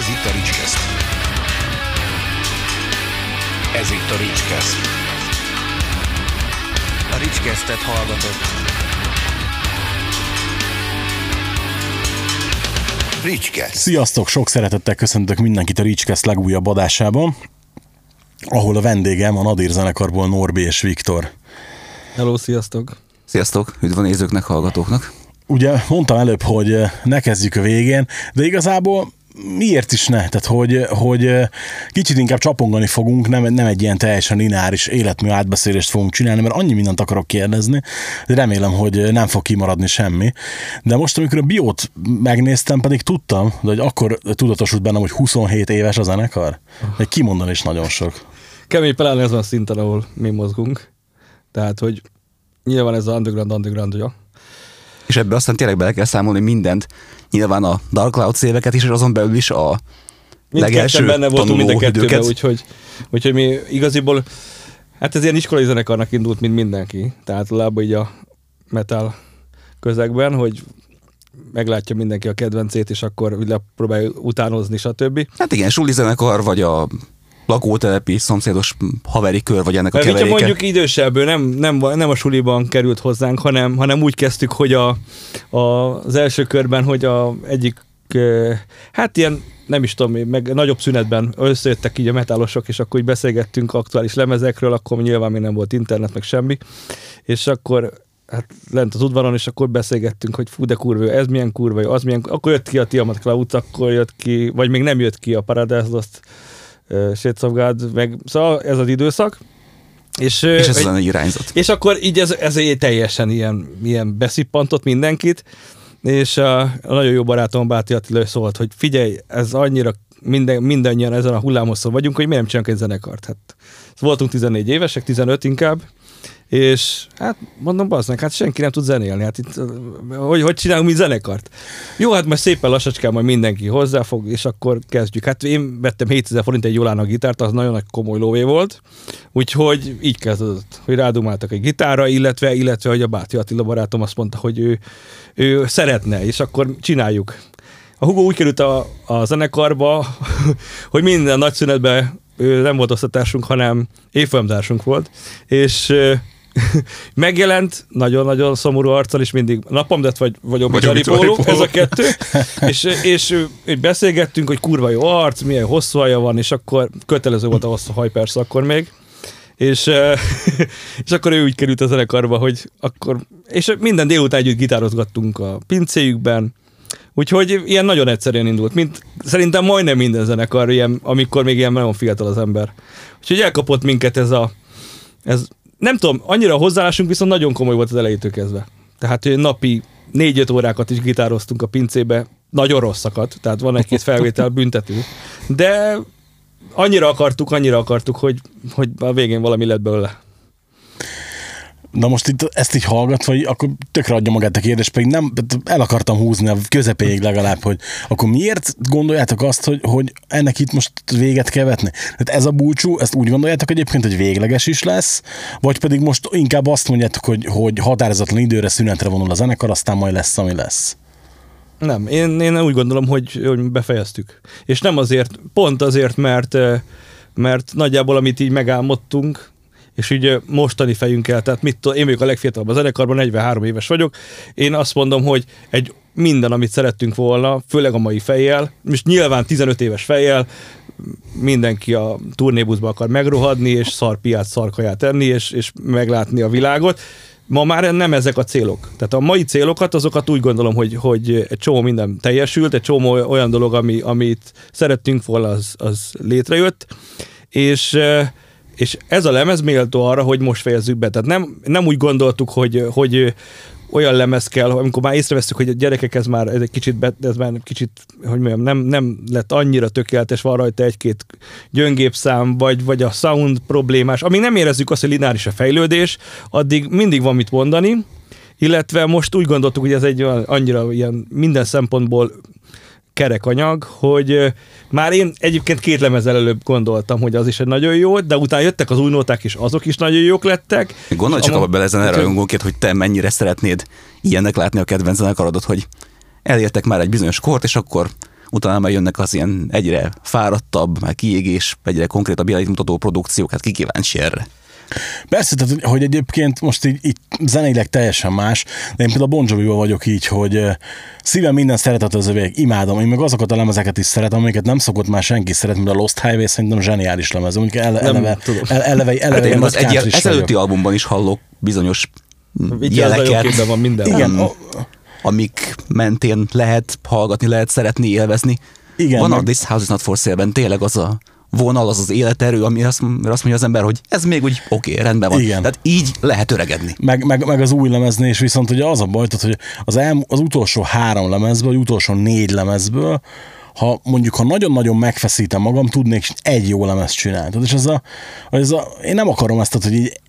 Ez itt a Ricskeszt. Ez itt a Ricskeszt. A Ricskesztet hallgatott. Ricskeszt. Sziasztok, sok szeretettel köszöntök mindenkit a Ricskeszt legújabb adásában, ahol a vendégem a Nadir zenekarból Norbi és Viktor. Hello, sziasztok! Sziasztok, üdv a nézőknek, hallgatóknak. Ugye mondtam előbb, hogy ne kezdjük a végén, de igazából miért is ne? Tehát, hogy, hogy kicsit inkább csapongani fogunk, nem, nem egy ilyen teljesen lineáris életmű átbeszélést fogunk csinálni, mert annyi mindent akarok kérdezni, de remélem, hogy nem fog kimaradni semmi. De most, amikor a biót megnéztem, pedig tudtam, de hogy akkor tudatosult bennem, hogy 27 éves a zenekar. Egy kimondani is nagyon sok. Kemény pláne ez van a szinten, ahol mi mozgunk. Tehát, hogy nyilván ez az underground underground ugye? És ebbe aztán tényleg bele kell számolni mindent. Nyilván a Dark Cloud éveket is, és azon belül is a legelső benne voltunk mind a kettőben, időket. úgyhogy, úgyhogy mi igaziból, hát ez ilyen iskolai zenekarnak indult, mint mindenki. Tehát lába így a metal közegben, hogy meglátja mindenki a kedvencét, és akkor próbálja utánozni, stb. Hát igen, suli zenekar, vagy a lakótelepi, szomszédos haveri kör, vagy ennek a keveréke. mondjuk idősebb, ő nem, nem, nem a suliban került hozzánk, hanem, hanem úgy kezdtük, hogy a, a, az első körben, hogy a egyik, hát ilyen nem is tudom, meg nagyobb szünetben összejöttek így a metálosok, és akkor így beszélgettünk aktuális lemezekről, akkor nyilván még nem volt internet, meg semmi, és akkor hát lent az udvaron, és akkor beszélgettünk, hogy fú, de kurva, ez milyen kurva, az milyen, akkor jött ki a Tiamat Cloud, akkor jött ki, vagy még nem jött ki a Paradise Lost Shades of God, meg szóval ez az időszak. És, És ez egy- az irányzat. és akkor így ez, ez teljesen ilyen, ilyen beszippantott mindenkit, és a, a nagyon jó barátom Báti Attila szólt, hogy figyelj, ez annyira minden, mindannyian ezen a hullámoszon vagyunk, hogy miért nem csinálunk egy zenekart. Hát voltunk 14 évesek, 15 inkább, és hát mondom, bazdmeg, hát senki nem tud zenélni, hát itt, hogy, hogy csinálunk mi zenekart? Jó, hát majd szépen lassacskán majd mindenki hozzáfog, és akkor kezdjük. Hát én vettem 7000 forint egy Jolának gitárt, az nagyon nagy komoly lóvé volt, úgyhogy így kezdődött, hogy rádumáltak egy gitára, illetve, illetve, hogy a Báti Attila barátom azt mondta, hogy ő, ő szeretne, és akkor csináljuk. A Hugo úgy került a, a zenekarba, hogy minden nagy szünetben ő nem volt osztatársunk, hanem évfolyamtársunk volt, és megjelent nagyon-nagyon szomorú arccal, és mindig napomdet vagy, vagy obituary obituary póló, póló. ez a kettő, és, és, így beszélgettünk, hogy kurva jó arc, milyen hosszú haja van, és akkor kötelező volt a hosszú haj persze akkor még, és, ö, és akkor ő úgy került a zenekarba, hogy akkor, és minden délután együtt gitározgattunk a pincéjükben, Úgyhogy ilyen nagyon egyszerűen indult, mint szerintem majdnem minden zenekar, ilyen, amikor még ilyen nagyon fiatal az ember. Úgyhogy elkapott minket ez a, ez, nem tudom, annyira a hozzáállásunk viszont nagyon komoly volt az elejétől kezdve. Tehát hogy napi négy-öt órákat is gitároztunk a pincébe, nagyon rosszakat, tehát van egy-két felvétel büntető, de annyira akartuk, annyira akartuk, hogy, hogy a végén valami lett belőle. Na most itt ezt így hallgatva, így akkor tökre adja magát a kérdés, pedig nem, el akartam húzni a közepéig legalább, hogy akkor miért gondoljátok azt, hogy, hogy ennek itt most véget kell vetni? Tehát ez a búcsú, ezt úgy gondoljátok egyébként, hogy végleges is lesz, vagy pedig most inkább azt mondjátok, hogy, hogy határozatlan időre szünetre vonul a zenekar, aztán majd lesz, ami lesz. Nem, én, én úgy gondolom, hogy, hogy befejeztük. És nem azért, pont azért, mert, mert nagyjából amit így megálmodtunk, és így mostani fejünkkel, tehát mit tudom, én vagyok a legfiatalabb a zenekarban, 43 éves vagyok, én azt mondom, hogy egy minden, amit szerettünk volna, főleg a mai fejjel, most nyilván 15 éves fejjel, mindenki a turnébuszba akar megrohadni, és szarpiát, szarkaját enni, és, és meglátni a világot. Ma már nem ezek a célok. Tehát a mai célokat, azokat úgy gondolom, hogy, hogy egy csomó minden teljesült, egy csomó olyan dolog, ami, amit szerettünk volna, az, az létrejött, és és ez a lemez méltó arra, hogy most fejezzük be. Tehát nem, nem úgy gondoltuk, hogy, hogy olyan lemez kell, amikor már észrevesztük, hogy a gyerekek ez már ez egy kicsit, be, ez már kicsit, hogy mondjam, nem, nem lett annyira tökéletes, van rajta egy-két gyöngébb szám, vagy, vagy a sound problémás. Amíg nem érezzük azt, hogy lineáris a fejlődés, addig mindig van mit mondani, illetve most úgy gondoltuk, hogy ez egy olyan- annyira ilyen minden szempontból kerek anyag, hogy már én egyébként két lemezzel előbb gondoltam, hogy az is egy nagyon jó, de utána jöttek az új nóták is, azok is nagyon jók lettek. Gondolj csak abba bele zene rajongóként, hogy te mennyire szeretnéd ilyennek látni a kedvenc zenekarodat, hogy elértek már egy bizonyos kort, és akkor utána már jönnek az ilyen egyre fáradtabb, már kiégés, egyre konkrétabb jelenít mutató produkciók, hát ki kíváncsi erre. Persze, tehát, hogy egyébként most így, így zenéleg teljesen más, de én például a Bon Jovi-val vagyok így, hogy szívem minden szeretet az övék, imádom. Én meg azokat a lemezeket is szeretem, amiket nem szokott már senki szeretni, mint a Lost Highway szerintem zseniális lemez. Mondjuk ele, eleve, tudom. ele, eleve, eleve, Hát én eleve az egy ezelőtti albumban is hallok bizonyos nagyon jeleket, van minden. Igen, Nem. o- amik mentén lehet hallgatni, lehet szeretni, élvezni. Igen, Van a This House is Not for Sale-ben tényleg az a vonal, az az életerő, ami azt, azt mondja az ember, hogy ez még úgy oké, okay, rendben van. Igen. Tehát így lehet öregedni. meg, meg, meg, az új lemeznél is viszont ugye az a baj, tehát, hogy az, el, az utolsó három lemezből, vagy utolsó négy lemezből, ha mondjuk, ha nagyon-nagyon megfeszítem magam, tudnék egy jó lemezt csinálni. Tehát, és ez a, ez a, én nem akarom ezt, tehát, hogy így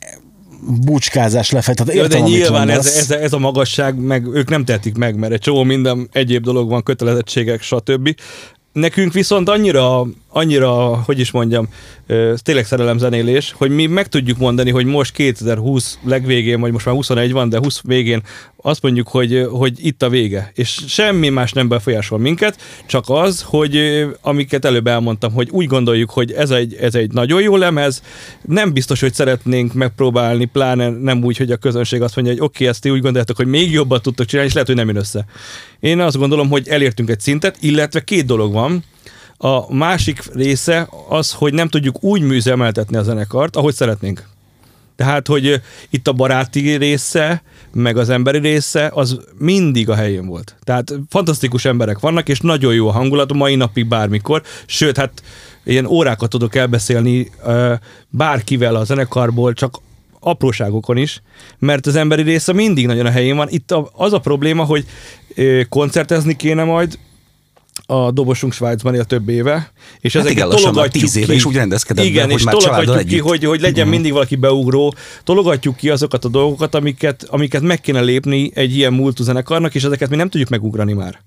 bucskázás lefejt, tehát értem, de amit nyilván ez, ez, ez, a magasság, meg ők nem tehetik meg, mert egy csomó minden egyéb dolog van, kötelezettségek, stb. Nekünk viszont annyira, annyira, hogy is mondjam, tényleg szerelemzenélés, hogy mi meg tudjuk mondani, hogy most 2020 legvégén, vagy most már 21 van, de 20 végén azt mondjuk, hogy, hogy itt a vége. És semmi más nem befolyásol minket, csak az, hogy amiket előbb elmondtam, hogy úgy gondoljuk, hogy ez egy, ez egy nagyon jó lemez, nem biztos, hogy szeretnénk megpróbálni, pláne nem úgy, hogy a közönség azt mondja, hogy oké, okay, ezt ti úgy gondoljátok, hogy még jobban tudtok csinálni, és lehet, hogy nem jön össze. Én azt gondolom, hogy elértünk egy szintet, illetve két dolog van. A másik része az, hogy nem tudjuk úgy műzemeltetni a zenekart, ahogy szeretnénk. Tehát, hogy itt a baráti része, meg az emberi része, az mindig a helyén volt. Tehát fantasztikus emberek vannak, és nagyon jó a hangulat, mai napig bármikor. Sőt, hát ilyen órákat tudok elbeszélni bárkivel a zenekarból, csak apróságokon is, mert az emberi része mindig nagyon a helyén van. Itt az a probléma, hogy koncertezni kéne majd, a dobosunk Svájcban él több éve, és Hát ezeket igen, tologatjuk tíz éve, ki. és úgy rendezkedett be, Igen, hogy és családdal tologatjuk ki, hogy, hogy legyen Mhm. mindig valaki beugró, tologatjuk ki azokat a dolgokat, amiket, amiket meg kéne lépni egy ilyen múltú zenekarnak, és ezeket mi nem tudjuk megugrani már.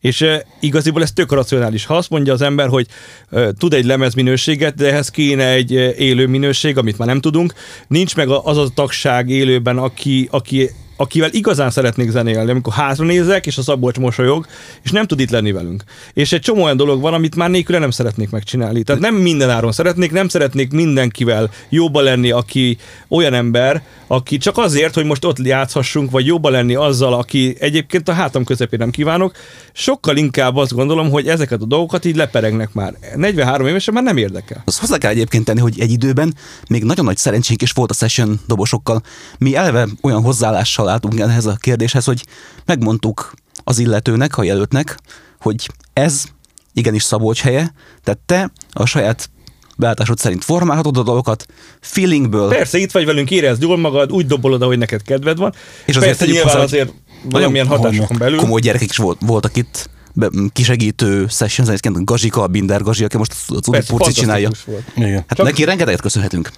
És e, igaziból ez tök racionális. Ha azt mondja az ember, hogy e, tud egy lemez minőséget, de ehhez kéne egy e, élő minőség, amit már nem tudunk, nincs meg az a tagság élőben, aki, aki akivel igazán szeretnék zenélni, amikor hátra nézek, és a Szabolcs mosolyog, és nem tud itt lenni velünk. És egy csomó olyan dolog van, amit már nélküle nem szeretnék megcsinálni. Tehát nem minden áron szeretnék, nem szeretnék mindenkivel jóba lenni, aki olyan ember, aki csak azért, hogy most ott játszhassunk, vagy jóba lenni azzal, aki egyébként a hátam közepén nem kívánok, sokkal inkább azt gondolom, hogy ezeket a dolgokat így leperegnek már. 43 évesen már nem érdekel. Az hozzá kell egyébként tenni, hogy egy időben még nagyon nagy szerencsénk is volt a session dobosokkal. Mi eleve olyan hozzáállással álltunk ehhez a kérdéshez, hogy megmondtuk az illetőnek, a jelöltnek, hogy ez igenis Szabolcs helye, tehát te a saját beállításod szerint formálhatod a dolgokat, feelingből, Persze, itt vagy velünk, érezd jól magad, úgy dobolod, ahogy neked kedved van. És azért Persze, nyilván hozzá, azért valamilyen hatásokon belül. komoly gyerekek is volt, voltak itt, be, kisegítő session zenészként, Gazsika, a Binder Gazsi, aki most az Udi Purci csinálja. volt. Igen. Hát Csak- neki rengeteget köszönhetünk.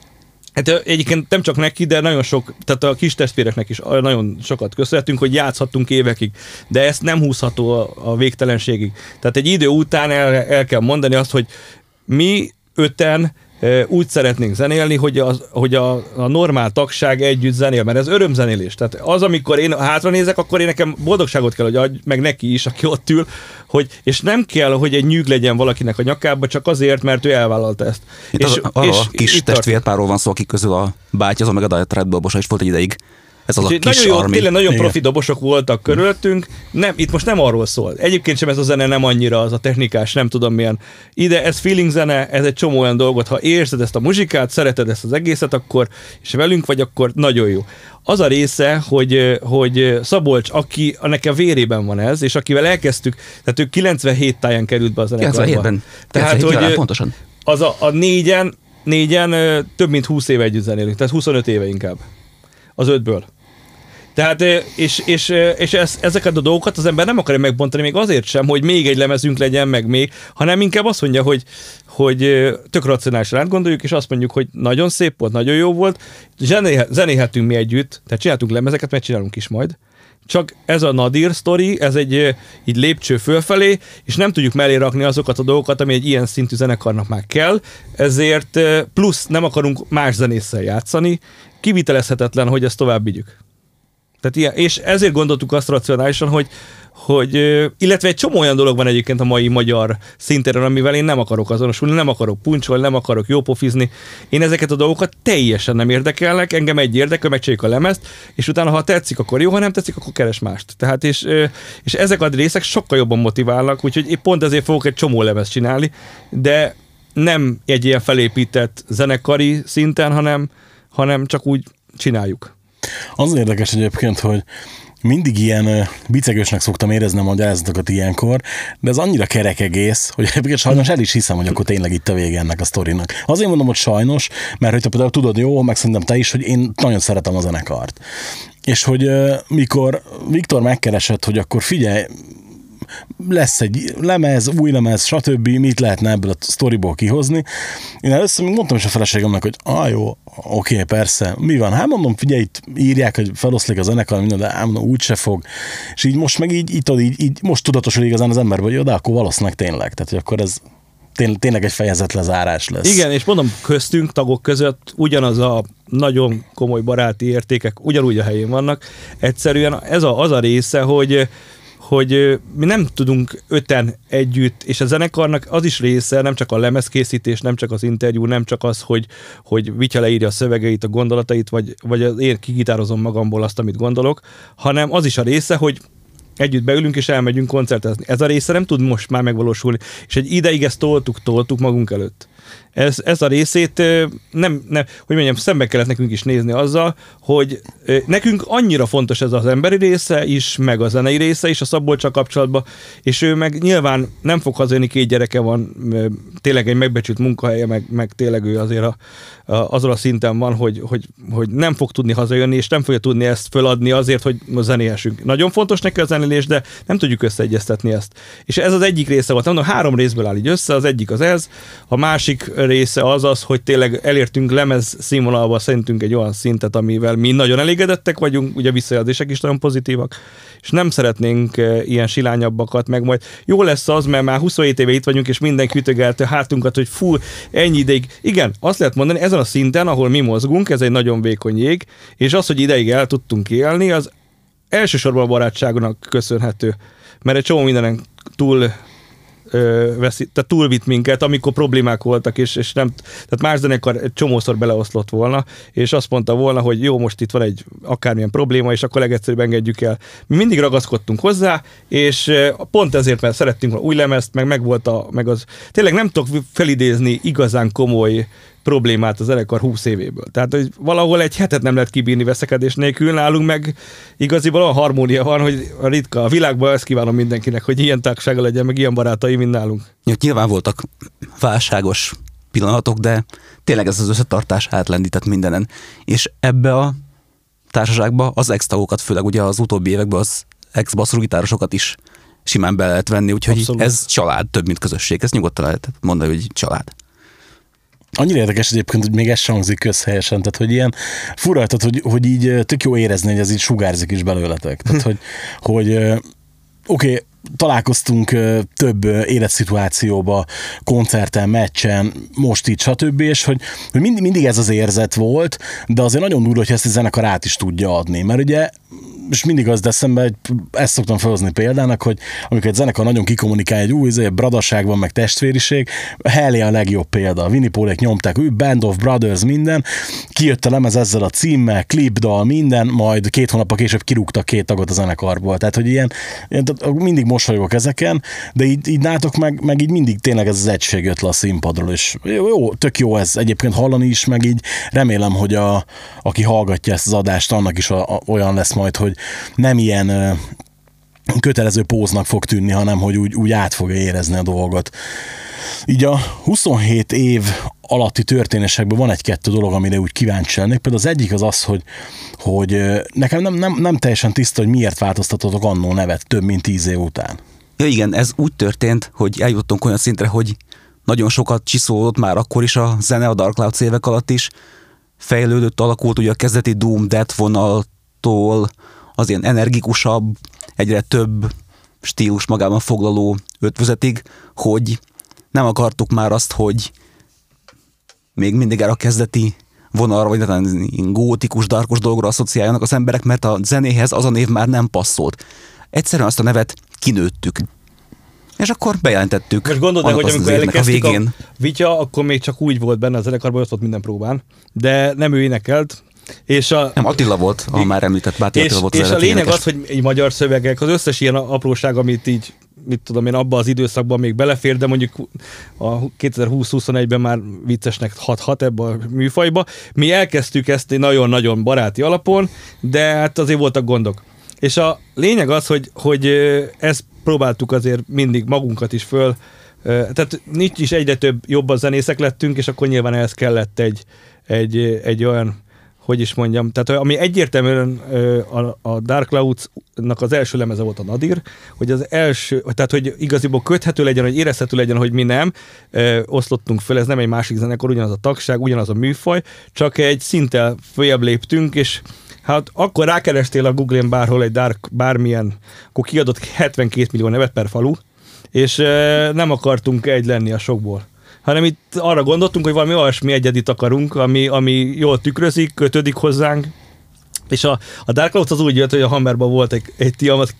Hát egyébként nem csak neki, de nagyon sok, tehát a kis testvéreknek is nagyon sokat köszönhetünk, hogy játszhattunk évekig, de ezt nem húzható a, a végtelenségig. Tehát egy idő után el, el kell mondani azt, hogy mi öten úgy szeretnénk zenélni, hogy, az, hogy a, a normál tagság együtt zenél, mert ez örömzenélés. Tehát az, amikor én hátra nézek, akkor én nekem boldogságot kell, hogy adj, meg neki is, aki ott ül, hogy, és nem kell, hogy egy nyűg legyen valakinek a nyakába, csak azért, mert ő elvállalta ezt. Itt az, arra a kis testvérpárról van szó, akik közül a bátyja, az a meg a Diet Red Bull is volt egy ideig. Ez az a Úgyhogy kis nagyon jó, army. tényleg nagyon Igen. profi dobosok voltak körülöttünk. Nem, itt most nem arról szól. Egyébként sem ez a zene nem annyira az a technikás, nem tudom milyen. Ide ez feeling zene, ez egy csomó olyan dolgot. Ha érzed ezt a muzsikát, szereted ezt az egészet, akkor, és velünk vagy, akkor nagyon jó. Az a része, hogy, hogy Szabolcs, aki a nekem vérében van ez, és akivel elkezdtük, tehát ő 97 táján került be a zenekarba. 97-ben. Tehát, 97 hogy nyilván, pontosan. az a, a négyen, négyen több mint 20 éve együtt zenélünk, tehát 25 éve inkább. Az ötből. Tehát, és, és, és ez, ezeket a dolgokat az ember nem akarja megbontani még azért sem, hogy még egy lemezünk legyen, meg még, hanem inkább azt mondja, hogy, hogy tök racionálisan átgondoljuk, és azt mondjuk, hogy nagyon szép volt, nagyon jó volt, zené, zenéhetünk mi együtt, tehát csináltunk lemezeket, mert csinálunk is majd, csak ez a Nadir sztori, ez egy így lépcső fölfelé, és nem tudjuk mellé rakni azokat a dolgokat, ami egy ilyen szintű zenekarnak már kell, ezért plusz nem akarunk más zenésszel játszani, kivitelezhetetlen, hogy ezt tovább vigyük. Tehát ilyen, és ezért gondoltuk azt racionálisan, hogy, hogy, illetve egy csomó olyan dolog van egyébként a mai magyar szinteren, amivel én nem akarok azonosulni, nem akarok puncsolni, nem akarok jópofizni. Én ezeket a dolgokat teljesen nem érdekelnek, engem egy érdekel, megcsináljuk a lemezt, és utána, ha tetszik, akkor jó, ha nem tetszik, akkor keres mást. Tehát, és, és ezek a részek sokkal jobban motiválnak, úgyhogy én pont ezért fogok egy csomó lemezt csinálni, de nem egy ilyen felépített zenekari szinten, hanem, hanem csak úgy csináljuk. Az érdekes egyébként, hogy mindig ilyen bicegősnek szoktam érezni a magyarázatokat ilyenkor, de ez annyira kerek egész, hogy egyébként sajnos el is hiszem, hogy akkor tényleg itt a vége ennek a sztorinak. Azért mondom, hogy sajnos, mert hogy te például tudod jó, meg szerintem te is, hogy én nagyon szeretem a zenekart. És hogy mikor Viktor megkeresett, hogy akkor figyelj, lesz egy lemez, új lemez, stb. Mit lehetne ebből a sztoriból kihozni. Én először még mondtam is a feleségemnek, hogy ah, jó, oké, persze, mi van? Hát mondom, figyelj, itt írják, hogy feloszlik a zenekar, minden, de ám úgyse fog. És így most meg így, tudod, így, így most tudatosul igazán az ember, hogy jó, de akkor valószínűleg tényleg. Tehát, hogy akkor ez tény- tényleg egy fejezet lezárás lesz. Igen, és mondom, köztünk, tagok között ugyanaz a nagyon komoly baráti értékek ugyanúgy a helyén vannak. Egyszerűen ez a, az a része, hogy hogy mi nem tudunk öten együtt, és a zenekarnak az is része, nem csak a lemezkészítés, nem csak az interjú, nem csak az, hogy, hogy Vitya leírja a szövegeit, a gondolatait, vagy, vagy én kigitározom magamból azt, amit gondolok, hanem az is a része, hogy együtt beülünk és elmegyünk koncertezni. Ez a része nem tud most már megvalósulni, és egy ideig ezt toltuk, toltuk magunk előtt. Ez, ez a részét nem, nem, hogy mondjam, szembe kellett nekünk is nézni azzal, hogy nekünk annyira fontos ez az emberi része is, meg a zenei része is a Szabolcsa kapcsolatban, és ő meg nyilván nem fog hazajönni, két gyereke van, tényleg egy megbecsült munkahelye, meg, meg tényleg ő azért a, a, azon a szinten van, hogy, hogy, hogy nem fog tudni hazajönni, és nem fogja tudni ezt föladni azért, hogy zenéhessünk. Nagyon fontos neki a zenélés, de nem tudjuk összeegyeztetni ezt. És ez az egyik része volt. Mondom, három részből áll így össze, az egyik az ez, a másik része az az, hogy tényleg elértünk lemez színvonalba szerintünk egy olyan szintet, amivel mi nagyon elégedettek vagyunk, ugye visszajelzések is nagyon pozitívak, és nem szeretnénk eh, ilyen silányabbakat, meg majd jó lesz az, mert már 27 éve itt vagyunk, és mindenki ütögelte hátunkat, hogy fú, ennyi ideig. Igen, azt lehet mondani, ezen a szinten, ahol mi mozgunk, ez egy nagyon vékony jég, és az, hogy ideig el tudtunk élni, az elsősorban a barátságonak köszönhető. Mert egy csomó mindenen túl veszi, tehát túlvitt minket, amikor problémák voltak, és, és nem, tehát más zenekar egy csomószor beleoszlott volna, és azt mondta volna, hogy jó, most itt van egy akármilyen probléma, és akkor legegyszerűbb engedjük el. Mi mindig ragaszkodtunk hozzá, és pont ezért, mert szerettünk volna új lemezt, meg meg volt a, meg az, tényleg nem tudok felidézni igazán komoly problémát a zenekar 20 évéből. Tehát, hogy valahol egy hetet nem lehet kibírni veszekedés nélkül, nálunk meg igaziból olyan harmónia van, hogy a ritka a világban ezt kívánom mindenkinek, hogy ilyen tagsága legyen, meg ilyen barátai, mint nálunk. Nyilván voltak válságos pillanatok, de tényleg ez az összetartás átlendített mindenen. És ebbe a társaságba az ex főleg ugye az utóbbi években az ex basszusgitárosokat is simán be lehet venni, úgyhogy Abszolút. ez család, több mint közösség. Ez nyugodtan lehet mondani, hogy család. Annyira érdekes egyébként, hogy még ez sem hangzik közhelyesen, tehát hogy ilyen fura, tehát hogy, hogy így tök jó érezni, hogy ez így sugárzik is belőletek. Tehát, hogy, hogy oké, okay, találkoztunk több életszituációba, koncerten, meccsen, most így, stb. És hogy, hogy mindig, mindig ez az érzet volt, de azért nagyon durva, hogy ezt a zenekar át is tudja adni. Mert ugye és mindig az eszembe, hogy ezt szoktam felhozni példának, hogy amikor egy zenekar nagyon kikommunikál egy új izé, bradaság van, meg testvériség, Helly a legjobb példa. A Winnie Paulék nyomták, ő Band of Brothers, minden, kijött a lemez ezzel a címmel, klipdal, minden, majd két hónappal később kirúgtak két tagot a zenekarból. Tehát, hogy ilyen, ilyen mindig mosolyogok ezeken, de így, így nátok meg, meg így mindig tényleg ez az egység jött le a színpadról, és jó, jó, tök jó ez egyébként hallani is, meg így remélem, hogy a, aki hallgatja ezt az adást, annak is a, a, olyan lesz majd, hogy nem ilyen kötelező póznak fog tűnni, hanem hogy úgy, úgy át fogja érezni a dolgot. Így a 27 év alatti történésekben van egy-kettő dolog, amire úgy kíváncsi lennék. Például az egyik az az, hogy, hogy nekem nem, nem, nem teljesen tiszta, hogy miért változtatotok annó nevet több mint tíz év után. Ja igen, ez úgy történt, hogy eljutottunk olyan szintre, hogy nagyon sokat csiszolódott már akkor is a zene a Dark Clouds évek alatt is. Fejlődött, alakult ugye a kezdeti Doom Death vonaltól az ilyen energikusabb, egyre több stílus magában foglaló ötvözetig, hogy nem akartuk már azt, hogy még mindig erre a kezdeti vonalra, vagy ilyen gótikus, darkos dolgokra asszociáljanak az emberek, mert a zenéhez az a név már nem passzolt. Egyszerűen azt a nevet kinőttük. És akkor bejelentettük. Most annak hogy az amikor elkezdtük a, végén. a Vitya, akkor még csak úgy volt benne a zenekarban, ott volt minden próbán, de nem ő énekelt, és a, Nem, Attila volt, a már említett Báti és, Attila volt az és a lényeg énekes. az, hogy egy magyar szövegek, az összes ilyen apróság, amit így mit tudom én, abba az időszakban még belefér, de mondjuk a 2020-21-ben már viccesnek hathat ebbe a műfajba. Mi elkezdtük ezt egy nagyon-nagyon baráti alapon, de hát azért voltak gondok. És a lényeg az, hogy, hogy ezt próbáltuk azért mindig magunkat is föl, tehát nincs is egyre több jobb zenészek lettünk, és akkor nyilván ehhez kellett egy, egy, egy olyan hogy is mondjam, tehát ami egyértelműen a, a Dark Clouds-nak az első lemeze volt a Nadir, hogy az első, tehát hogy igaziból köthető legyen, hogy érezhető legyen, hogy mi nem ö, oszlottunk föl, ez nem egy másik zenekar, ugyanaz a tagság, ugyanaz a műfaj, csak egy szinttel följebb léptünk, és Hát akkor rákerestél a Google-en bárhol egy dark, bármilyen, akkor kiadott 72 millió nevet per falu, és nem akartunk egy lenni a sokból hanem itt arra gondoltunk, hogy valami olyasmi egyedit akarunk, ami, ami jól tükrözik, kötődik hozzánk, és a, a Dark Clouds az úgy jött, hogy a Hammerban volt egy, egy Tiamat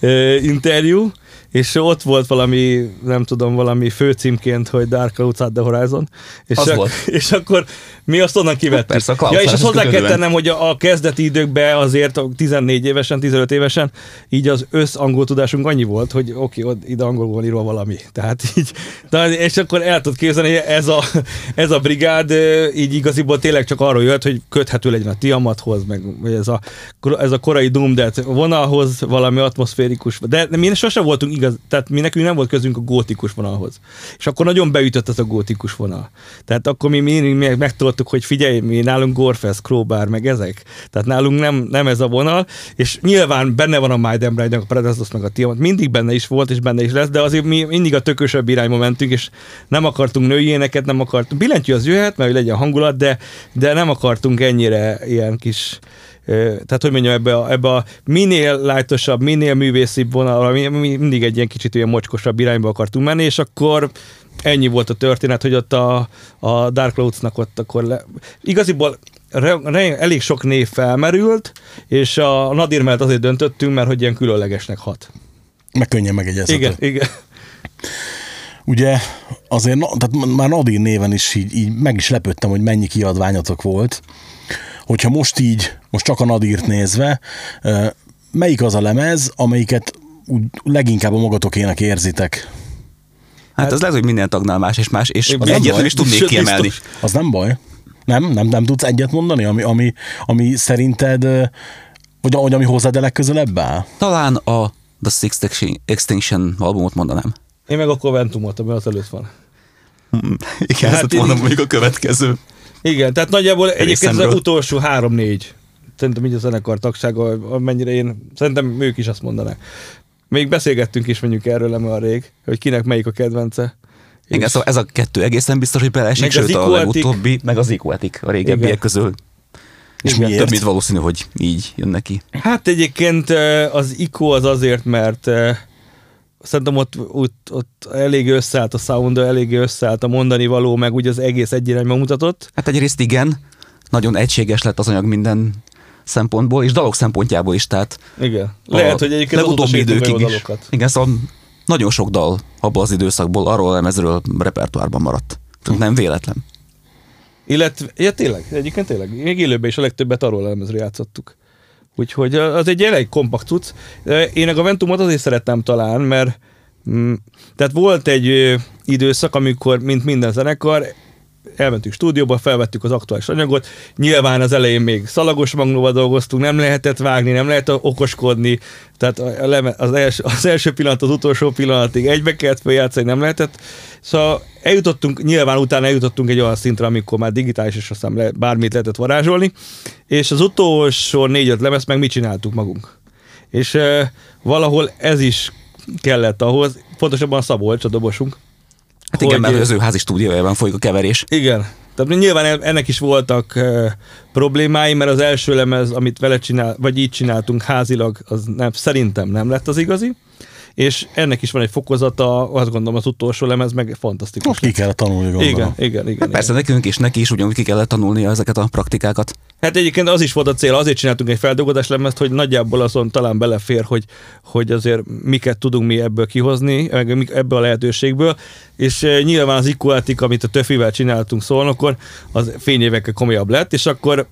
interjú, és ott volt valami, nem tudom, valami főcímként, hogy Dark at the Horizon. És, Az ak- volt. és akkor mi azt onnan kivettük. persze, a ja, és azt hozzá kell tennem, hogy a, a kezdeti időkben azért a 14 évesen, 15 évesen így az össz angol tudásunk annyi volt, hogy oké, okay, ide angolul van írva valami. Tehát így, de, és akkor el tudod képzelni, hogy ez a, ez a brigád így igaziból tényleg csak arról jött, hogy köthető legyen a Tiamathoz, meg ez a, ez a korai Doom Death vonalhoz, valami atmoszférikus, de mi sosem voltunk igaz, tehát mi nekünk nem volt közünk a gótikus vonalhoz. És akkor nagyon beütött ez a gótikus vonal. Tehát akkor mi mindig meg- megtudtuk, hogy figyelj, mi nálunk Gorfest, Crowbar, meg ezek. Tehát nálunk nem, nem ez a vonal, és nyilván benne van a Maiden Bride, a Predestos, meg a Tiamat, mindig benne is volt, és benne is lesz, de azért mi mindig a tökösebb irányba mentünk, és nem akartunk női éneket, nem akartunk. Billentyű az jöhet, mert hogy legyen hangulat, de, de nem akartunk ennyire ilyen kis tehát hogy mondjam, ebbe a, ebbe a minél lájtosabb, minél művészibb vonalra, mi, mi mindig egy ilyen kicsit ilyen mocskosabb irányba akartunk menni, és akkor ennyi volt a történet, hogy ott a, a Dark Clouds-nak ott akkor le... Igaziból re, re, elég sok név felmerült, és a Nadir mellett azért döntöttünk, mert hogy ilyen különlegesnek hat. Meg könnyen megegyezhető. Igen, igen. Ugye azért, na- tehát már Nadir néven is így, így meg is lepődtem, hogy mennyi kiadványatok volt. Hogyha most így, most csak a Nadirt nézve, melyik az a lemez, amelyiket úgy leginkább a magatokének érzitek? Hát ez lehet, hogy minden tagnál más és más, és az nem egyet baj. nem is tudnék kiemelni. biztos. Az nem baj. Nem? Nem, nem tudsz egyet mondani, ami, ami, ami szerinted, vagy, vagy ami hozzád a legközelebb áll? Talán a The Sixth Extin- Extinction albumot mondanám. Én meg a Coventumot, ami az előtt van. Igen, Hát hát én- mondom, mondjuk a következő. Igen, tehát nagyjából egyébként az utolsó három-négy. Szerintem így a zenekar tagsága, amennyire én, szerintem ők is azt mondanák. Még beszélgettünk is mondjuk erről nem olyan rég, hogy kinek melyik a kedvence. Igen, szóval ez a kettő egészen biztos, hogy beleesik, Meg sőt a legutóbbi, meg az Equatic a régebbiek Igen. közül. És Igen. miért? Több mint valószínű, hogy így jön neki. Hát egyébként az ICO az azért, mert szerintem ott, ott, ott elég összeállt a sound, elég összeállt a mondani való, meg úgy az egész egy irányba mutatott. Hát egyrészt igen, nagyon egységes lett az anyag minden szempontból, és dalok szempontjából is, tehát Igen. Lehet, hogy egyébként legutóbbi időkig is. dalokat. Igen, szóval nagyon sok dal abból az időszakból, arról a lemezről repertoárban maradt. Tehát nem véletlen. Illetve, ja tényleg, egyébként tényleg, még élőben is a legtöbbet arról a lemezről játszottuk. Úgyhogy az egy elég kompakt cucc. Én a Ventumot azért szerettem talán, mert mm, tehát volt egy időszak, amikor, mint minden zenekar, elmentünk stúdióba, felvettük az aktuális anyagot, nyilván az elején még szalagos magnóval dolgoztunk, nem lehetett vágni, nem lehet okoskodni, tehát az, első, az első pillanat, az utolsó pillanatig egybe kellett feljátszani, nem lehetett. Szóval eljutottunk, nyilván utána eljutottunk egy olyan szintre, amikor már digitális, és aztán le, bármit lehetett varázsolni, és az utolsó négy-öt lemez meg mit csináltuk magunk. És e, valahol ez is kellett ahhoz, pontosabban a Szabolcs, a dobosunk, Hát igen, Hogy- mert az ő házi stúdiójában folyik a keverés. igen. Tehát nyilván ennek is voltak problémái, mert az első lemez, amit vele csinál, vagy így csináltunk házilag, az nem, szerintem nem lett az igazi. És ennek is van egy fokozata, azt gondolom az utolsó lemez meg fantasztikus. Most ki kell tanulni, gondolom. igen, igen, igen, igen. Persze nekünk is, neki is ugyanúgy ki kellett tanulnia ezeket a praktikákat. Hát egyébként az is volt a cél, azért csináltunk egy feldolgozás lemezt, hogy nagyjából azon talán belefér, hogy, hogy azért miket tudunk mi ebből kihozni, meg ebből a lehetőségből, és eh, nyilván az Equatic, amit a Töfivel csináltunk szólnokon, az fényévekkel komolyabb lett, és akkor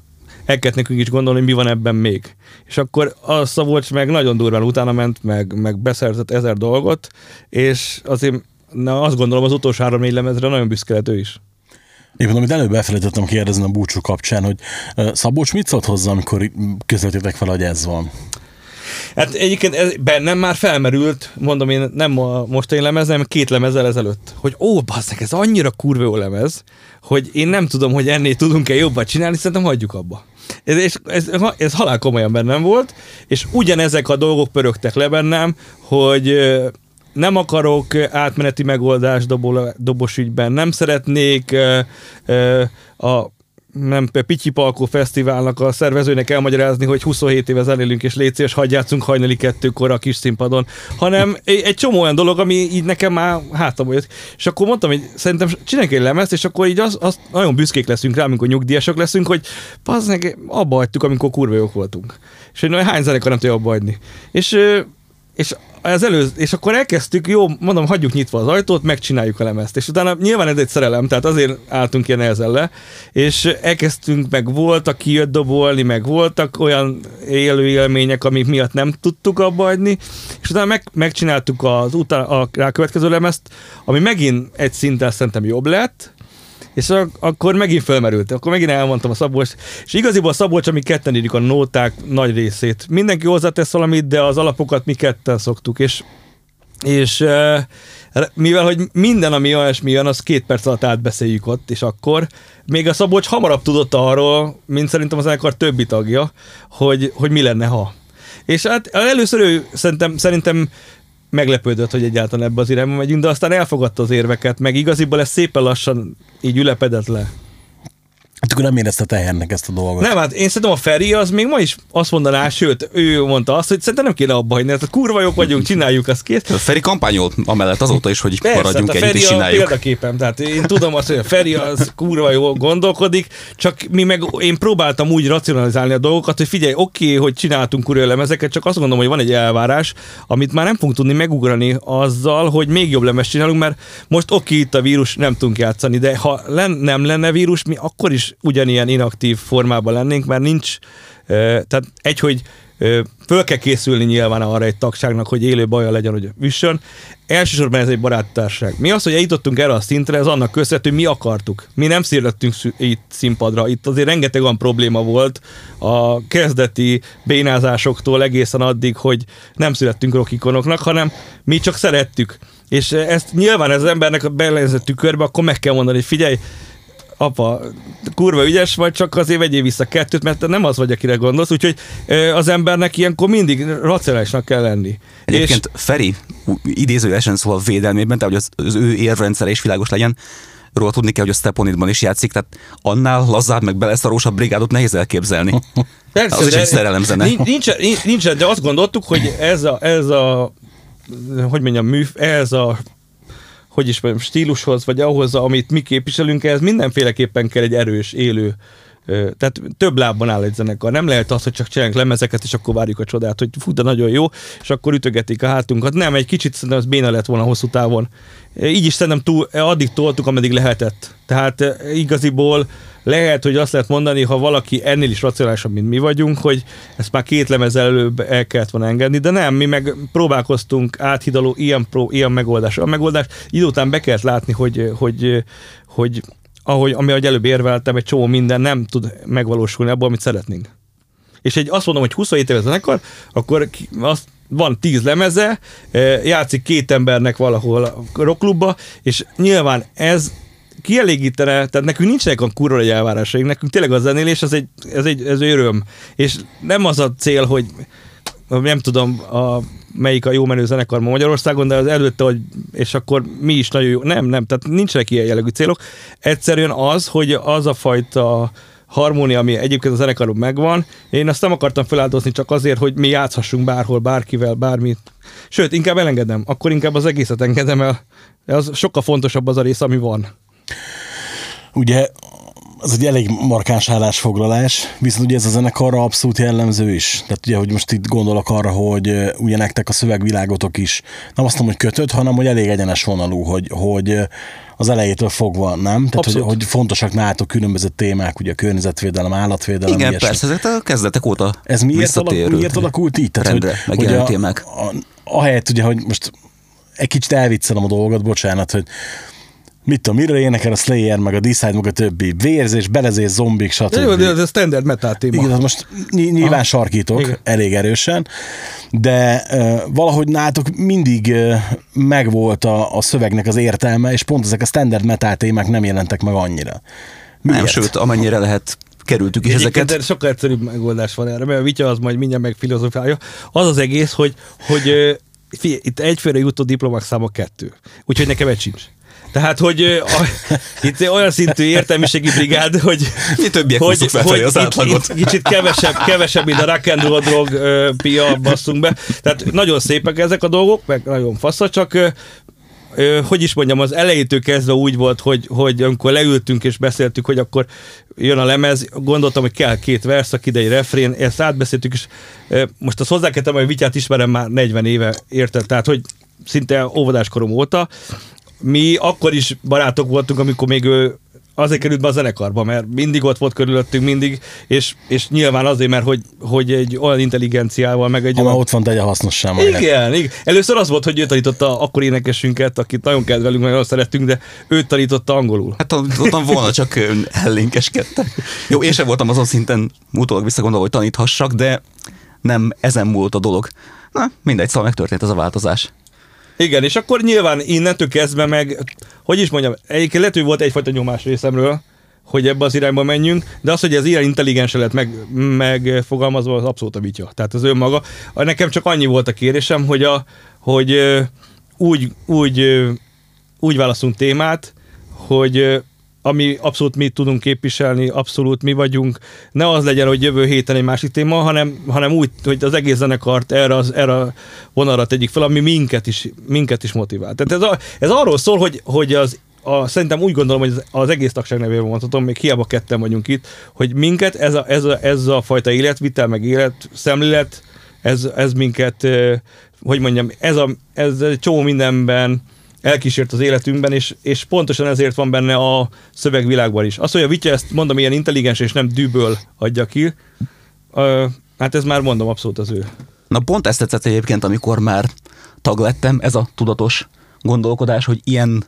el kellett nekünk is gondolni, hogy mi van ebben még. És akkor a Szabolcs meg nagyon durván utána ment, meg, meg beszerzett ezer dolgot, és azért na, azt gondolom az utolsó három-négy lemezre nagyon büszke lett ő is. Éppen amit előbb elfelejtettem kérdezni a búcsú kapcsán, hogy Szabolcs mit szólt hozzá, amikor közöltétek fel, hogy ez van? Hát egyébként ez bennem már felmerült, mondom én nem a mostani lemez, hanem két lemezzel ezelőtt, hogy ó, basszak, ez annyira kurva jó lemez, hogy én nem tudom, hogy ennél tudunk-e jobbat csinálni, szerintem hagyjuk abba. Ez, és ez, ez halál komolyan bennem volt, és ugyanezek a dolgok pörögtek le bennem, hogy nem akarok átmeneti megoldást dobol, dobos ügyben, nem szeretnék ö, a nem Pityi Palkó Fesztiválnak a szervezőnek elmagyarázni, hogy 27 éve zenélünk, és légy szíves, hagyj játszunk hajnali kettőkor a kis színpadon, hanem egy, csomó olyan dolog, ami így nekem már hátam jött. És akkor mondtam, hogy szerintem csináljunk egy lemezt, és akkor így az, az nagyon büszkék leszünk rá, amikor nyugdíjasok leszünk, hogy meg abba hagytuk, amikor kurva jók voltunk. És hogy na, hány zenekar nem tudja abba hagyni. És és az előz, és akkor elkezdtük, jó, mondom, hagyjuk nyitva az ajtót, megcsináljuk a lemezt. És utána nyilván ez egy szerelem, tehát azért álltunk ilyen nehezen le, és elkezdtünk, meg voltak kijött dobolni, meg voltak olyan élő élmények, amik miatt nem tudtuk abba hagyni, és utána meg, megcsináltuk az utána, a rá következő lemezt, ami megint egy szinten szerintem jobb lett, és ak- akkor megint felmerült, akkor megint elmondtam a Szabolcs, és igaziból a Szabolcs, ami ketten írjuk a nóták nagy részét. Mindenki hozzátesz valamit, de az alapokat mi ketten szoktuk, és és mivel, hogy minden, ami olyasmi jön, az két perc alatt átbeszéljük ott, és akkor még a Szabolcs hamarabb tudott arról, mint szerintem az zenekar többi tagja, hogy, hogy mi lenne, ha. És hát először ő szerintem, szerintem meglepődött, hogy egyáltalán ebbe az irányba megyünk, de aztán elfogadta az érveket, meg igaziból ez szépen lassan így ülepedett le. Hát akkor nem érezte tehernek ezt a dolgot. Nem, hát én szerintem a Feri az még ma is azt mondaná, sőt, ő mondta azt, hogy szerintem nem kéne abba hagyni, hát kurva jók vagyunk, csináljuk azt kész. Feri kampányol amellett azóta is, hogy Persze, maradjunk hát a együtt Feri és a csináljuk. példaképem, tehát én tudom azt, hogy a Feri az kurva jól gondolkodik, csak mi meg, én próbáltam úgy racionalizálni a dolgokat, hogy figyelj, oké, okay, hogy csináltunk kurva lemezeket, csak azt gondolom, hogy van egy elvárás, amit már nem fogunk tudni megugrani azzal, hogy még jobb lemez csinálunk, mert most oké, okay, itt a vírus, nem tudunk játszani, de ha len, nem lenne vírus, mi akkor is ugyanilyen inaktív formában lennénk, mert nincs, tehát egy, hogy föl kell készülni nyilván arra egy tagságnak, hogy élő baja legyen, hogy üssön. Elsősorban ez egy baráttárság. Mi az, hogy eljutottunk erre a szintre, ez annak köszönhető, hogy mi akartuk. Mi nem szírlettünk itt színpadra. Itt azért rengeteg olyan probléma volt a kezdeti bénázásoktól egészen addig, hogy nem születtünk rockikonoknak, hanem mi csak szerettük. És ezt nyilván ez az embernek a belenzett tükörbe, akkor meg kell mondani, hogy figyelj, apa, kurva ügyes vagy, csak azért vegyél vissza kettőt, mert te nem az vagy, akire gondolsz, úgyhogy az embernek ilyenkor mindig racionálisnak kell lenni. Egyébként Feri idézőesen szól védelmében, tehát hogy az, az ő érvrendszer is világos legyen, róla tudni kell, hogy a Steponidban is játszik, tehát annál lazább, meg beleszarósabb brigádot nehéz elképzelni. Persze, az is egy szerelemzene. Nincs, nincs, nincs, nincs, de azt gondoltuk, hogy ez a, ez a hogy mondjam, műf, ez a hogy is mondjam, stílushoz, vagy ahhoz, amit mi képviselünk, ez mindenféleképpen kell egy erős, élő tehát több lábban áll egy zenekar. Nem lehet az, hogy csak csinálunk lemezeket, és akkor várjuk a csodát, hogy fú, de nagyon jó, és akkor ütögetik a hátunkat. Nem, egy kicsit szerintem az béna lett volna hosszú távon. Így is szerintem túl, addig toltuk, ameddig lehetett. Tehát eh, igaziból lehet, hogy azt lehet mondani, ha valaki ennél is racionálisabb, mint mi vagyunk, hogy ezt már két lemez előbb el kellett volna engedni, de nem, mi meg próbálkoztunk áthidaló ilyen, pró, ilyen megoldás. A megoldás idő után be kellett látni, hogy, hogy, hogy ahogy, ami ahogy előbb érveltem, egy csomó minden nem tud megvalósulni abból, amit szeretnénk. És egy azt mondom, hogy 27 éves zenekar, akkor azt van tíz lemeze, eh, játszik két embernek valahol a rockklubba, és nyilván ez kielégítene, tehát nekünk nincsenek a kurva egy elvárásaink, nekünk tényleg a zenélés, az egy, ez egy ez öröm. És nem az a cél, hogy nem tudom, a, melyik a jó menő zenekar ma Magyarországon, de az előtte, hogy és akkor mi is nagyon jó. Nem, nem, tehát nincsenek ilyen jellegű célok. Egyszerűen az, hogy az a fajta harmónia, ami egyébként a zenekaron megvan. Én azt nem akartam feláldozni csak azért, hogy mi játszhassunk bárhol, bárkivel, bármit. Sőt, inkább elengedem, akkor inkább az egészet engedem el. Az sokkal fontosabb az a rész, ami van. Ugye ez egy elég markáns állásfoglalás, viszont ugye ez a zenekarra abszolút jellemző is. Tehát ugye, hogy most itt gondolok arra, hogy ugye nektek a szövegvilágotok is nem azt mondom, hogy kötött, hanem hogy elég egyenes vonalú, hogy, hogy az elejétől fogva, nem? Tehát, hogy, Abszolút. hogy fontosak nálatok különböző témák, ugye a környezetvédelem, állatvédelem, Igen, ilyesmi. persze, ezek a kezdetek óta Ez miért, alak, miért alakult így? rendre megjelenő a, témák. A, ahelyett ugye, hogy most egy kicsit elviccelem a dolgot, bocsánat, hogy mit tudom, mire énekel a Slayer, meg a Decide, meg a többi. Vérzés, belezés, zombik, stb. Jó, de ez a standard metal téma. Igen, az most ny- nyilván Aha. sarkítok Igen. elég erősen, de uh, valahogy nálatok mindig uh, megvolt a, a szövegnek az értelme, és pont ezek a standard metal témák nem jelentek meg annyira. Nem, Miért? sőt, amennyire lehet kerültük is Egyébként ezeket. sokkal egyszerűbb megoldás van erre, mert a Vitya az majd mindjárt meg filozofálja. Az az egész, hogy, hogy figyelj, itt egyfőre jutó diplomák száma kettő. Úgyhogy nekem egy sincs. Tehát, hogy a, itt olyan szintű értelmiségi brigád, hogy, Mi többiek hogy, felfelé az itt, átlagot. itt, kicsit kevesebb, kevesebb, mint a rock and roll drog ö, pia basszunk be. Tehát nagyon szépek ezek a dolgok, meg nagyon fasza, csak ö, ö, hogy is mondjam, az elejétől kezdve úgy volt, hogy, hogy amikor leültünk és beszéltük, hogy akkor jön a lemez, gondoltam, hogy kell két verszak, ide egy refrén, ezt átbeszéltük, és ö, most azt hozzá kell tenni, hogy Vityát ismerem már 40 éve, érted? Tehát, hogy szinte óvodáskorom óta. Mi akkor is barátok voltunk, amikor még ő azért került be a zenekarba, mert mindig ott volt körülöttünk, mindig, és, és nyilván azért, mert hogy, hogy egy olyan intelligenciával, meg egy Ha olyan... ott van, tegye hasznossá majd. Igen, igen. Először az volt, hogy ő tanította akkor énekesünket, akit nagyon kedvelünk, meg nagyon szerettünk, de ő tanította angolul. Hát ott volna csak ön ellénkeskedtek. Jó, én sem voltam azon szinten, utólag visszagondolva, hogy taníthassak, de nem ezen múlt a dolog. Na, mindegy, szóval megtörtént ez a változás. Igen, és akkor nyilván innentől kezdve meg, hogy is mondjam, egyébként lehet, hogy volt egyfajta nyomás részemről, hogy ebbe az irányba menjünk, de az, hogy ez ilyen intelligensen lett meg, megfogalmazva, az abszolút a vitya. Tehát az önmaga. Nekem csak annyi volt a kérésem, hogy, a, hogy úgy, úgy, úgy válaszunk témát, hogy ami abszolút mi tudunk képviselni, abszolút mi vagyunk. Ne az legyen, hogy jövő héten egy másik téma, hanem, hanem úgy, hogy az egész zenekart erre, az, erre a vonalra tegyük fel, ami minket is, minket is motivál. Tehát ez, a, ez arról szól, hogy, hogy az a, szerintem úgy gondolom, hogy az, egész tagság nevében mondhatom, még hiába ketten vagyunk itt, hogy minket ez a, ez a, ez a fajta életvitel, meg életszemlélet, ez, ez minket, hogy mondjam, ez, a, ez csomó mindenben elkísért az életünkben, és, és pontosan ezért van benne a szövegvilágban is. Az, hogy a Vitya ezt mondom, ilyen intelligens és nem dűből adja ki, ö, hát ez már mondom abszolút az ő. Na pont ezt tetszett egyébként, amikor már tag lettem, ez a tudatos gondolkodás, hogy ilyen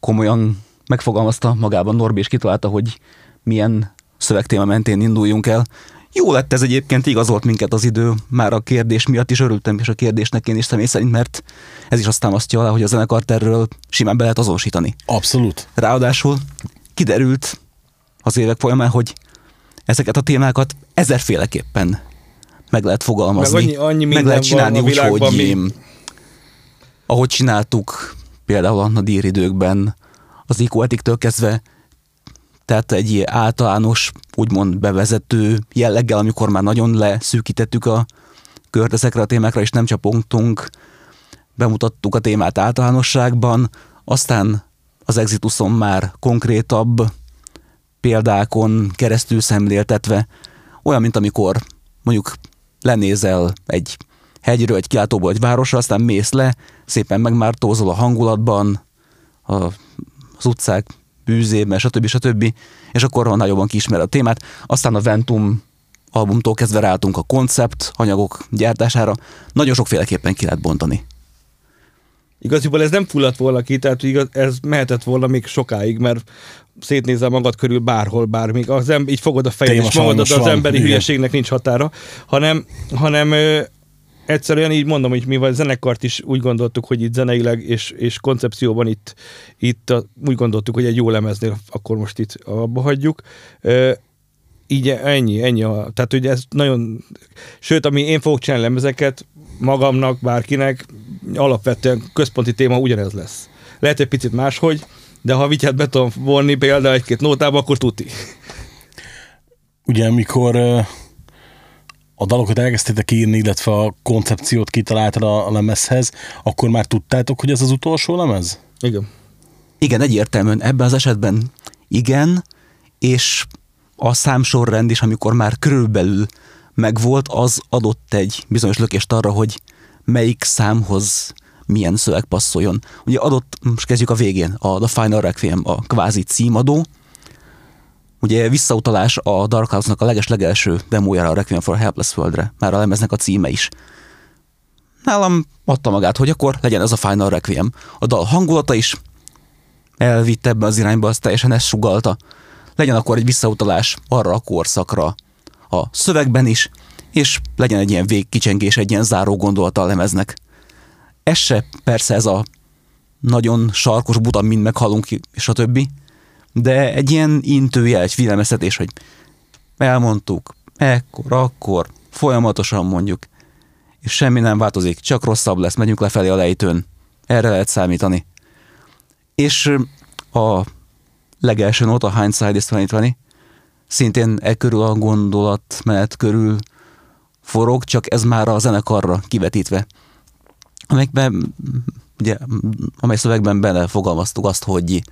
komolyan megfogalmazta magában Norbi, és kitalálta, hogy milyen szövegtéma mentén induljunk el. Jó lett ez egyébként, igazolt minket az idő, már a kérdés miatt is örültem, és a kérdésnek én is személy szerint, mert ez is azt támasztja alá, hogy a zenekart erről simán be lehet azonosítani. Abszolút. Ráadásul kiderült az évek folyamán, hogy ezeket a témákat ezerféleképpen meg lehet fogalmazni. Meg annyi- annyi meg lehet csinálni van a úgy, hogy mi- ahogy csináltuk például a Nadir időkben, az Ecoetiktől kezdve, tehát egy ilyen általános, úgymond bevezető jelleggel, amikor már nagyon leszűkítettük a kört ezekre a témákra, és nem csapongtunk, bemutattuk a témát általánosságban, aztán az Exituson már konkrétabb példákon keresztül szemléltetve, olyan, mint amikor mondjuk lenézel egy hegyről, egy kilátóból, egy városra, aztán mész le, szépen megmártózol a hangulatban, a, az utcák bűzében, stb. stb. És akkor van jobban kiismer a témát. Aztán a Ventum albumtól kezdve ráálltunk a koncept anyagok gyártására. Nagyon sokféleképpen ki lehet bontani. Igaziból ez nem fulladt volna ki, tehát igaz, ez mehetett volna még sokáig, mert szétnézel magad körül bárhol, bármíg. Az em, így fogod a fejed, Téma és sajnos az van, emberi igen. hülyeségnek nincs határa, hanem, hanem egyszerűen így mondom, hogy mi vagy zenekart is úgy gondoltuk, hogy itt zeneileg és, és koncepcióban itt, itt a, úgy gondoltuk, hogy egy jó lemeznél akkor most itt abba hagyjuk. Ö, így ennyi, ennyi. A, tehát, hogy ez nagyon... Sőt, ami én fogok csinálni lemezeket, magamnak, bárkinek, alapvetően központi téma ugyanez lesz. Lehet egy picit máshogy, de ha vityát be tudom vonni például egy-két nótába, akkor tuti. ugye amikor a dalokat elkezdtétek írni, illetve a koncepciót kitaláltad a, lemezhez, akkor már tudtátok, hogy ez az utolsó lemez? Igen. Igen, egyértelműen ebben az esetben igen, és a számsorrend is, amikor már körülbelül megvolt, az adott egy bizonyos lökést arra, hogy melyik számhoz milyen szöveg passzoljon. Ugye adott, most kezdjük a végén, a The Final Requiem, a kvázi címadó, ugye visszautalás a Dark House-nak a leges-legelső demójára a Requiem for a Helpless World-re, már a lemeznek a címe is. Nálam adta magát, hogy akkor legyen ez a Final Requiem. A dal hangulata is elvitte ebbe az irányba, az teljesen ezt sugalta. Legyen akkor egy visszautalás arra a korszakra a szövegben is, és legyen egy ilyen végkicsengés, egy ilyen záró gondolata a lemeznek. Ez se persze ez a nagyon sarkos buta, mind meghalunk, és a többi, de egy ilyen intőjel, egy figyelmeztetés, hogy elmondtuk, ekkor, akkor, folyamatosan mondjuk, és semmi nem változik, csak rosszabb lesz, megyünk lefelé a lejtőn. Erre lehet számítani. És a legelső nóta, Hindsight is 2020, szintén e körül a gondolat menet körül forog, csak ez már a zenekarra kivetítve. Amelyekben, ugye, amely szövegben belefogalmaztuk azt, hogy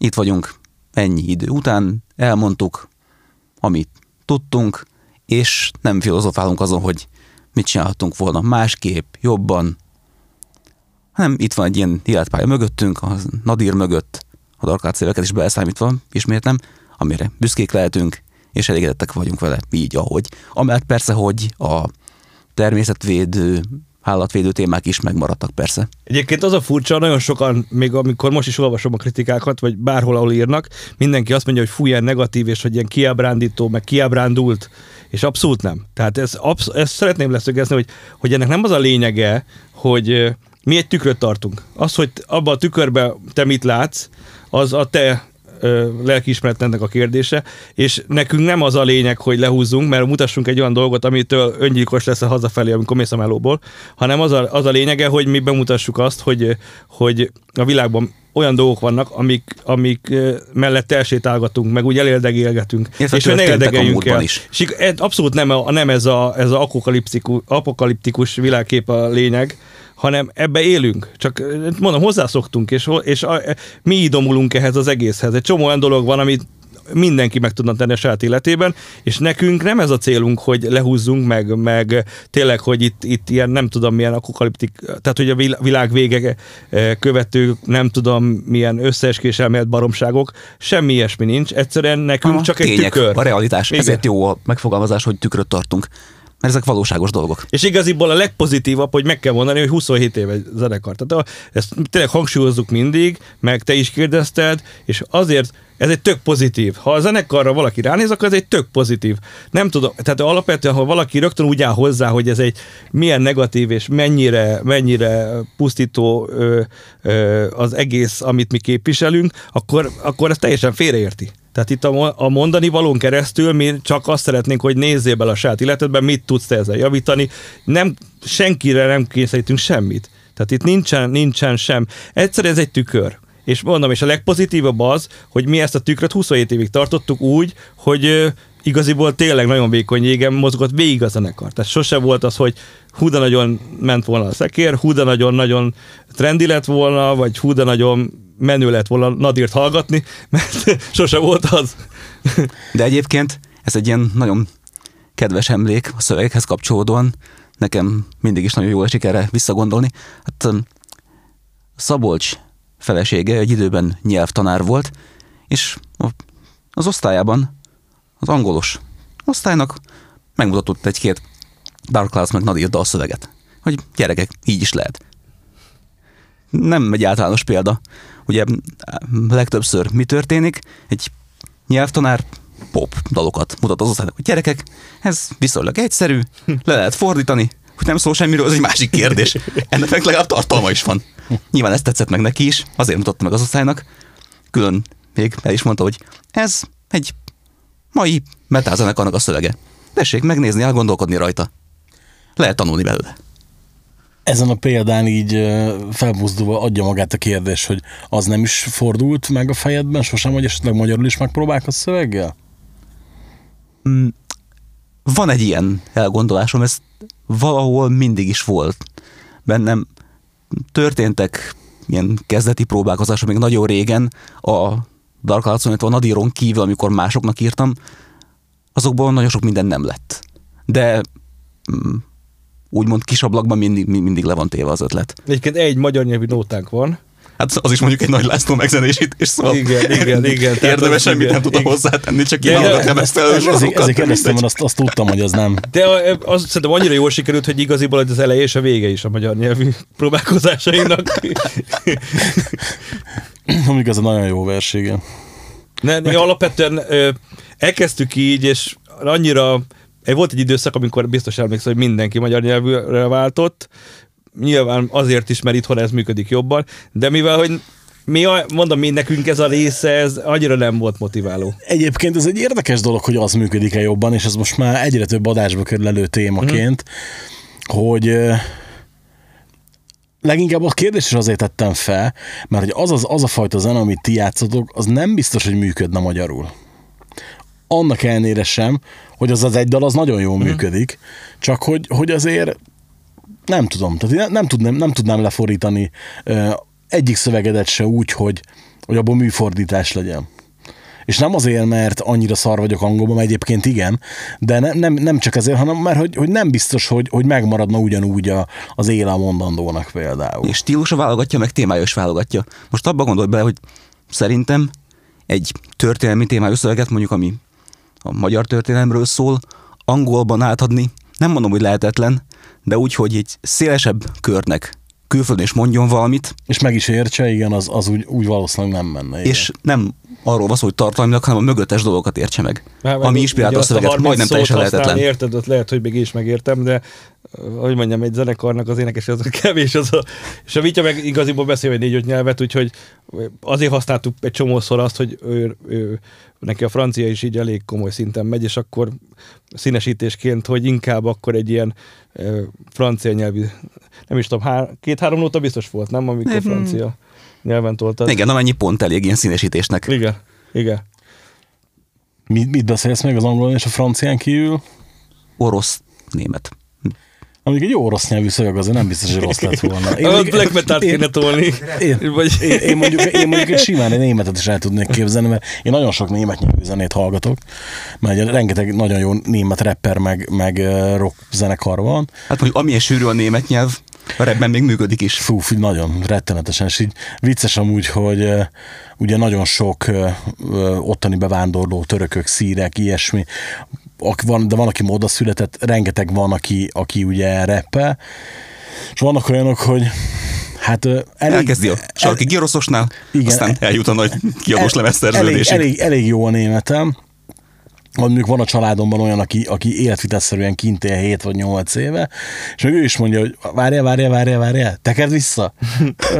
itt vagyunk ennyi idő után, elmondtuk, amit tudtunk, és nem filozofálunk azon, hogy mit csinálhatunk volna másképp, jobban, hanem itt van egy ilyen életpálya mögöttünk, a Nadir mögött, a Dark széleket is beleszámítva, ismétlem, amire büszkék lehetünk, és elégedettek vagyunk vele, így ahogy. Amellett persze, hogy a természetvédő, állatvédő témák is megmaradtak persze. Egyébként az a furcsa, nagyon sokan, még amikor most is olvasom a kritikákat, vagy bárhol, ahol írnak, mindenki azt mondja, hogy fú, ilyen negatív, és hogy ilyen kiábrándító, meg kiábrándult, és abszolút nem. Tehát ez, absz- ezt szeretném leszögezni, hogy, hogy ennek nem az a lényege, hogy mi egy tükröt tartunk. Az, hogy abban a tükörben te mit látsz, az a te lelkiismeretlennek a kérdése, és nekünk nem az a lényeg, hogy lehúzzunk, mert mutassunk egy olyan dolgot, amitől öngyilkos lesz a hazafelé, amikor mész a melóból, hanem az a, az a lényege, hogy mi bemutassuk azt, hogy, hogy a világban olyan dolgok vannak, amik, amik mellett elsétálgatunk, meg úgy elérdegélgetünk. Illetve és ne érdegeljünk el. Is. És abszolút nem, nem ez, a, ez a apokaliptikus, apokaliptikus világkép a lényeg, hanem ebbe élünk. Csak mondom, hozzászoktunk, és, és a, mi idomulunk ehhez az egészhez. Egy csomó olyan dolog van, amit mindenki meg tudna tenni a saját életében, és nekünk nem ez a célunk, hogy lehúzzunk meg, meg tényleg, hogy itt, itt ilyen nem tudom milyen apokaliptik, tehát hogy a világ vége eh, követő nem tudom milyen összeeskés elmélet baromságok, semmi ilyesmi nincs, egyszerűen nekünk a csak tények, egy tükör. A realitás, Igen. ezért jó a megfogalmazás, hogy tükröt tartunk mert ezek valóságos dolgok. És igaziból a legpozitívabb, hogy meg kell mondani, hogy 27 éve zenekar. Tehát ezt tényleg hangsúlyozzuk mindig, meg te is kérdezted, és azért ez egy tök pozitív. Ha a zenekarra valaki ránéz, akkor ez egy tök pozitív. Nem tudom, tehát alapvetően, ha valaki rögtön úgy áll hozzá, hogy ez egy milyen negatív és mennyire, mennyire pusztító ö, ö, az egész, amit mi képviselünk, akkor, akkor ez teljesen félreérti. Tehát itt a, a mondani valón keresztül mi csak azt szeretnénk, hogy nézzél bele a saját életedben, mit tudsz te ezzel javítani. Nem, senkire nem kényszerítünk semmit. Tehát itt nincsen, nincsen sem. Egyszer ez egy tükör. És mondom, és a legpozitívabb az, hogy mi ezt a tükröt 27 évig tartottuk úgy, hogy igaziból tényleg nagyon vékony jégen mozgott végig a zenekar. Tehát sose volt az, hogy hú nagyon ment volna a szekér, hú nagyon-nagyon trendi lett volna, vagy hú nagyon menő lett volna Nadirt hallgatni, mert sose volt az. De egyébként ez egy ilyen nagyon kedves emlék a szövegekhez kapcsolódóan. Nekem mindig is nagyon jól esik erre visszagondolni. Hát Szabolcs felesége egy időben nyelvtanár volt, és az osztályában az angolos osztálynak megmutatott egy-két Dark Clouds meg Nadir dalszöveget. Hogy gyerekek, így is lehet. Nem egy általános példa. Ugye legtöbbször mi történik? Egy nyelvtanár pop dalokat mutat az osztálynak, hogy gyerekek, ez viszonylag egyszerű, le lehet fordítani, hogy nem szól semmiről, az egy másik kérdés. Ennek legalább tartalma is van. Nyilván ezt tetszett meg neki is, azért mutatta meg az osztálynak. Külön még el is mondta, hogy ez egy mai metázenekarnak a szövege. Tessék megnézni, elgondolkodni rajta. Lehet tanulni belőle. Ezen a példán így felbuzdulva adja magát a kérdés, hogy az nem is fordult meg a fejedben sosem, hogy esetleg magyarul is megpróbálkozz szöveggel? mm, van egy ilyen elgondolásom, ez valahol mindig is volt bennem. Történtek ilyen kezdeti próbálkozások még nagyon régen a Dark Arts, a Nadiron kívül, amikor másoknak írtam, azokból nagyon sok minden nem lett. De mm, úgymond kis ablakban mindig, mindig le van téve az ötlet. Egyébként egy magyar nyelvű nótánk van, Hát az is mondjuk egy nagy László megzenésítés, szóval Igen, igen, igen. Érdemes semmit igen, nem tudtam igen. hozzátenni, csak én de- hallgattam ezt el Ezért, ezért sorokat. kérdeztem, azt, azt tudtam, hogy az nem. De a- az szerintem annyira jól sikerült, hogy igaziból az eleje és a vége is a magyar nyelvű próbálkozásainak. Mondjuk ez egy nagyon jó vers, igen. Ne, ne, alapvetően ö, elkezdtük így, és annyira volt egy időszak, amikor biztos emlékszel, hogy mindenki magyar nyelvűre váltott. Nyilván azért is, mert itthon ez működik jobban, de mivel, hogy mi, mondom, mi nekünk ez a része, ez annyira nem volt motiváló. Egyébként ez egy érdekes dolog, hogy az működik-e jobban, és ez most már egyre több adásba kerül elő témaként, hogy ö, leginkább a kérdés is azért tettem fel, mert hogy az, az, az a fajta zene, amit ti játszotok, az nem biztos, hogy működne magyarul. Annak ellenére sem, hogy az az egy dal az nagyon jól működik, csak hogy, hogy azért nem tudom, tehát én nem tudnám, nem tudnám lefordítani ö, egyik szövegedet se úgy, hogy, hogy abból műfordítás legyen. És nem azért, mert annyira szar vagyok angolban, mert egyébként igen, de ne, nem, nem csak ezért, hanem mert hogy, hogy nem biztos, hogy, hogy megmaradna ugyanúgy a, az éle a mondandónak például. És stílusa válogatja, meg témája is válogatja. Most abba gondolj bele, hogy szerintem egy történelmi témájú szöveget, mondjuk ami a magyar történelemről szól, angolban átadni, nem mondom, hogy lehetetlen, de úgy, hogy egy szélesebb körnek külföldön is mondjon valamit, És meg is értse, igen, az, az úgy, úgy valószínűleg nem menne. Igen. és nem arról van szó, hogy tartalmilag, hanem a mögöttes dolgokat értse meg. Már- ami inspirálta a szöveget, 30 majdnem teljesen lehetetlen. Érted, ott lehet, hogy még is megértem, de hogy mondjam, egy zenekarnak az énekes az a kevés, az a, és a Vitya meg igaziból beszél egy négy-öt nyelvet, úgyhogy azért használtuk egy csomószor azt, hogy ő, ő, neki a francia is így elég komoly szinten megy, és akkor színesítésként, hogy inkább akkor egy ilyen ö, francia nyelvű, nem is tudom, há, két-három nóta biztos volt, nem, amikor Nem. francia nyelven toltad. Igen, amennyi pont elég ilyen színesítésnek. Igen, igen. mit, mit beszélsz még az angolon és a francián kívül? Orosz, német. Mondjuk egy jó orosz nyelvű szöveg azért nem biztos, hogy rossz lett volna. Én, a mondjuk- black metal én- kéne tolni. Én, Vagy... én, én, mondjuk, én mondjuk egy simán egy németet is el tudnék képzelni, mert én nagyon sok német nyelvű zenét hallgatok, mert ugye rengeteg nagyon jó német rapper meg, meg rock zenekar van. Hát mondjuk amilyen sűrű a német nyelv, a rapben még működik is. Fú, fú, nagyon rettenetesen, és így vicces amúgy, hogy ugye nagyon sok ottani bevándorló, törökök, szírek, ilyesmi, van, de van, aki moda született, rengeteg van, aki, aki ugye reppel, és vannak olyanok, hogy hát elég, Elkezdi a sarki giroszosnál, Igen. aztán eljut a nagy kiadós elég, lemezszerződésig. elég, elég jó a németem. Mondjuk van a családomban olyan, aki, aki életvitesszerűen kint él 7 vagy 8 éve, és ő is mondja, hogy várjál, várjál, várjál, várjál, tekerd vissza.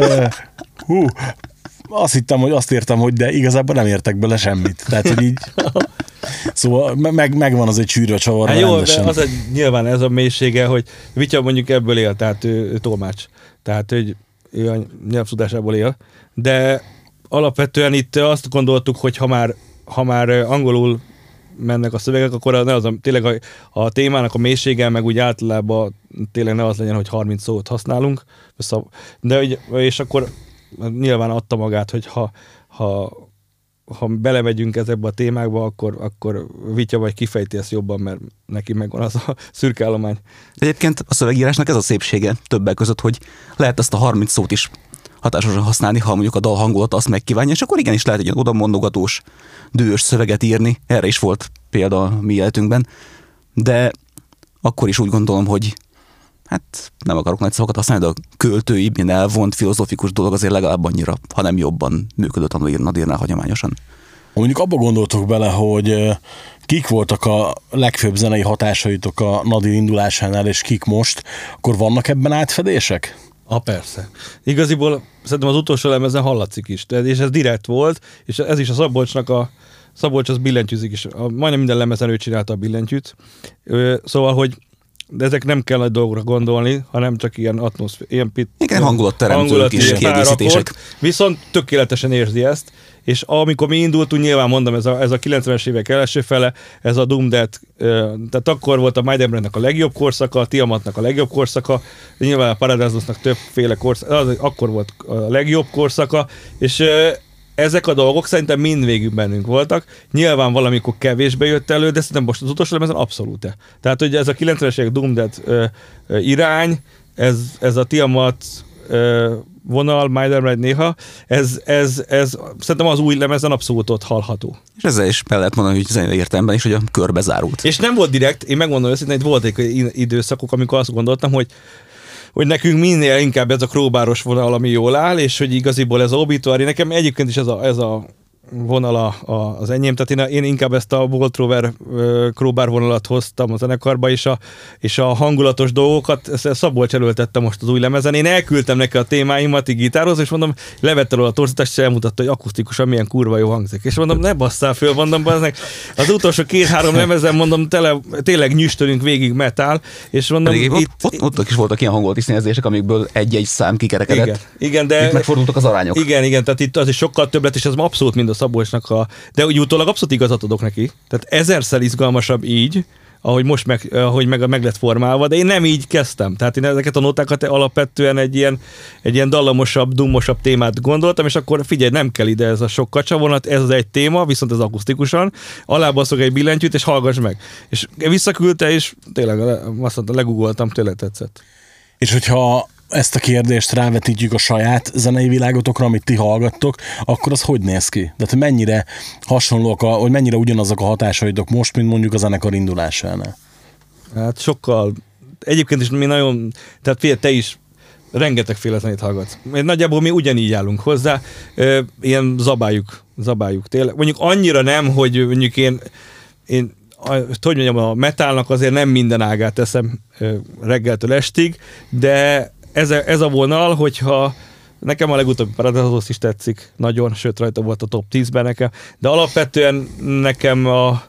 Hú, azt hittem, hogy azt értem, hogy de igazából nem értek bele semmit. Tehát, hogy így... Szóval me- meg, megvan az egy csűrő csavar. Hát jó, de az egy, nyilván ez a mélysége, hogy Vitya mondjuk ebből él, tehát ő, ő tolmács. Tehát hogy ő a nyelvtudásából él. De alapvetően itt azt gondoltuk, hogy ha már, ha már angolul mennek a szövegek, akkor az ne az a, tényleg a, a témának a mélysége, meg úgy általában tényleg ne az legyen, hogy 30 szót használunk, Szóval- de és akkor nyilván adta magát, hogy ha, ha ha belemegyünk ezekbe a témákba, akkor, akkor Vitya vagy kifejti ezt jobban, mert neki megvan az a szürke állomány. Egyébként a szövegírásnak ez a szépsége többek között, hogy lehet ezt a 30 szót is hatásosan használni, ha mondjuk a dal hangulata azt megkívánja, és akkor igenis lehet egy ilyen odamondogatós, dühös szöveget írni. Erre is volt példa a mi életünkben. De akkor is úgy gondolom, hogy hát nem akarok nagy szavakat használni, de a költői, ilyen elvont, filozófikus dolog azért legalább annyira, ha nem jobban működött a Nadirnál hagyományosan. Mondjuk abba gondoltok bele, hogy kik voltak a legfőbb zenei hatásaitok a Nadir indulásánál, és kik most, akkor vannak ebben átfedések? Ah, persze. Igaziból szerintem az utolsó lemezen hallatszik is, és ez direkt volt, és ez is a Szabolcsnak a Szabolcs az billentyűzik is. A, majdnem minden lemezen ő csinálta a billentyűt. Ö, Szóval, hogy de ezek nem kell nagy dolgokra gondolni, hanem csak ilyen atmoszfér, ilyen pit, Igen, hangulatteremtők is, ilyen kiegészítések. Viszont tökéletesen érzi ezt, és amikor mi indultunk, nyilván mondom, ez a, ez a 90-es évek első fele, ez a Doom Dead, tehát akkor volt a Might a legjobb korszaka, a Tiamatnak a legjobb korszaka, nyilván a Paradise-nak többféle korszaka, az, akkor volt a legjobb korszaka, és ezek a dolgok szerintem mind végig bennünk voltak. Nyilván valamikor kevésbé jött elő, de szerintem most az utolsó lemezen abszolút. Tehát, hogy ez a 90-es évek Doom Dead ö, ö, irány, ez, ez a Tiamat ö, vonal, Might néha, ez, ez, ez szerintem az új lemezen abszolút ott hallható. És ezzel is be lehet mondani, hogy zenei értelemben is, hogy a körbe zárult. És nem volt direkt, én megmondom őszintén, hogy volt egy időszakok, amikor azt gondoltam, hogy hogy nekünk minél inkább ez a króbáros vonal, ami jól áll, és hogy igaziból ez a obituari, nekem egyébként is ez a, ez a vonal a, a, az enyém, tehát én, én inkább ezt a Volt Rover Króbár vonalat hoztam a zenekarba, és a, és a hangulatos dolgokat, Szabolcs előltette most az új lemezen. Én elküldtem neki a témáimat, így gitároz, és mondom, levette róla a torzítást, és elmutatta, hogy akusztikusan milyen kurva jó hangzik. És mondom, ne basszál föl, mondom, baznek. az utolsó két-három lemezen, mondom, tele, tényleg nyüstölünk végig metal, és mondom, Pedig itt, ott, ott, ott, is voltak ilyen hangolt iszonyezések, amikből egy-egy szám kikerekedett. igen, igen, de Itt megfordultak az arányok. igen, igen, tehát itt az is sokkal több lett, és ez abszolút mind a Szabolcsnak a... De úgy utólag abszolút igazat adok neki. Tehát ezerszer izgalmasabb így, ahogy most meg, ahogy meg, meg lett formálva, de én nem így kezdtem. Tehát én ezeket a notákat alapvetően egy ilyen, egy ilyen dallamosabb, dummosabb témát gondoltam, és akkor figyelj, nem kell ide ez a sok kacsavonat, ez az egy téma, viszont ez akusztikusan, alábaszok egy billentyűt, és hallgass meg. És visszaküldte, és tényleg azt mondta, legugoltam, tényleg tetszett. És hogyha ezt a kérdést rávetítjük a saját zenei világotokra, amit ti hallgattok, akkor az hogy néz ki? Tehát mennyire hasonlóak, a, hogy mennyire ugyanazok a hatásaitok most, mint mondjuk a zenekar indulásánál? Hát sokkal. Egyébként is mi nagyon, tehát figyelj, te is rengetegféle zenét hallgatsz. Nagyjából mi ugyanígy állunk hozzá, ilyen zabáljuk, zabáljuk tényleg. Mondjuk annyira nem, hogy mondjuk én, én a, hogy mondjam, a metálnak azért nem minden ágát teszem reggeltől estig, de ez a, ez a vonal, hogyha Nekem a legutóbbi Paradise is tetszik, nagyon, sőt rajta volt a top 10-ben nekem, de alapvetően nekem a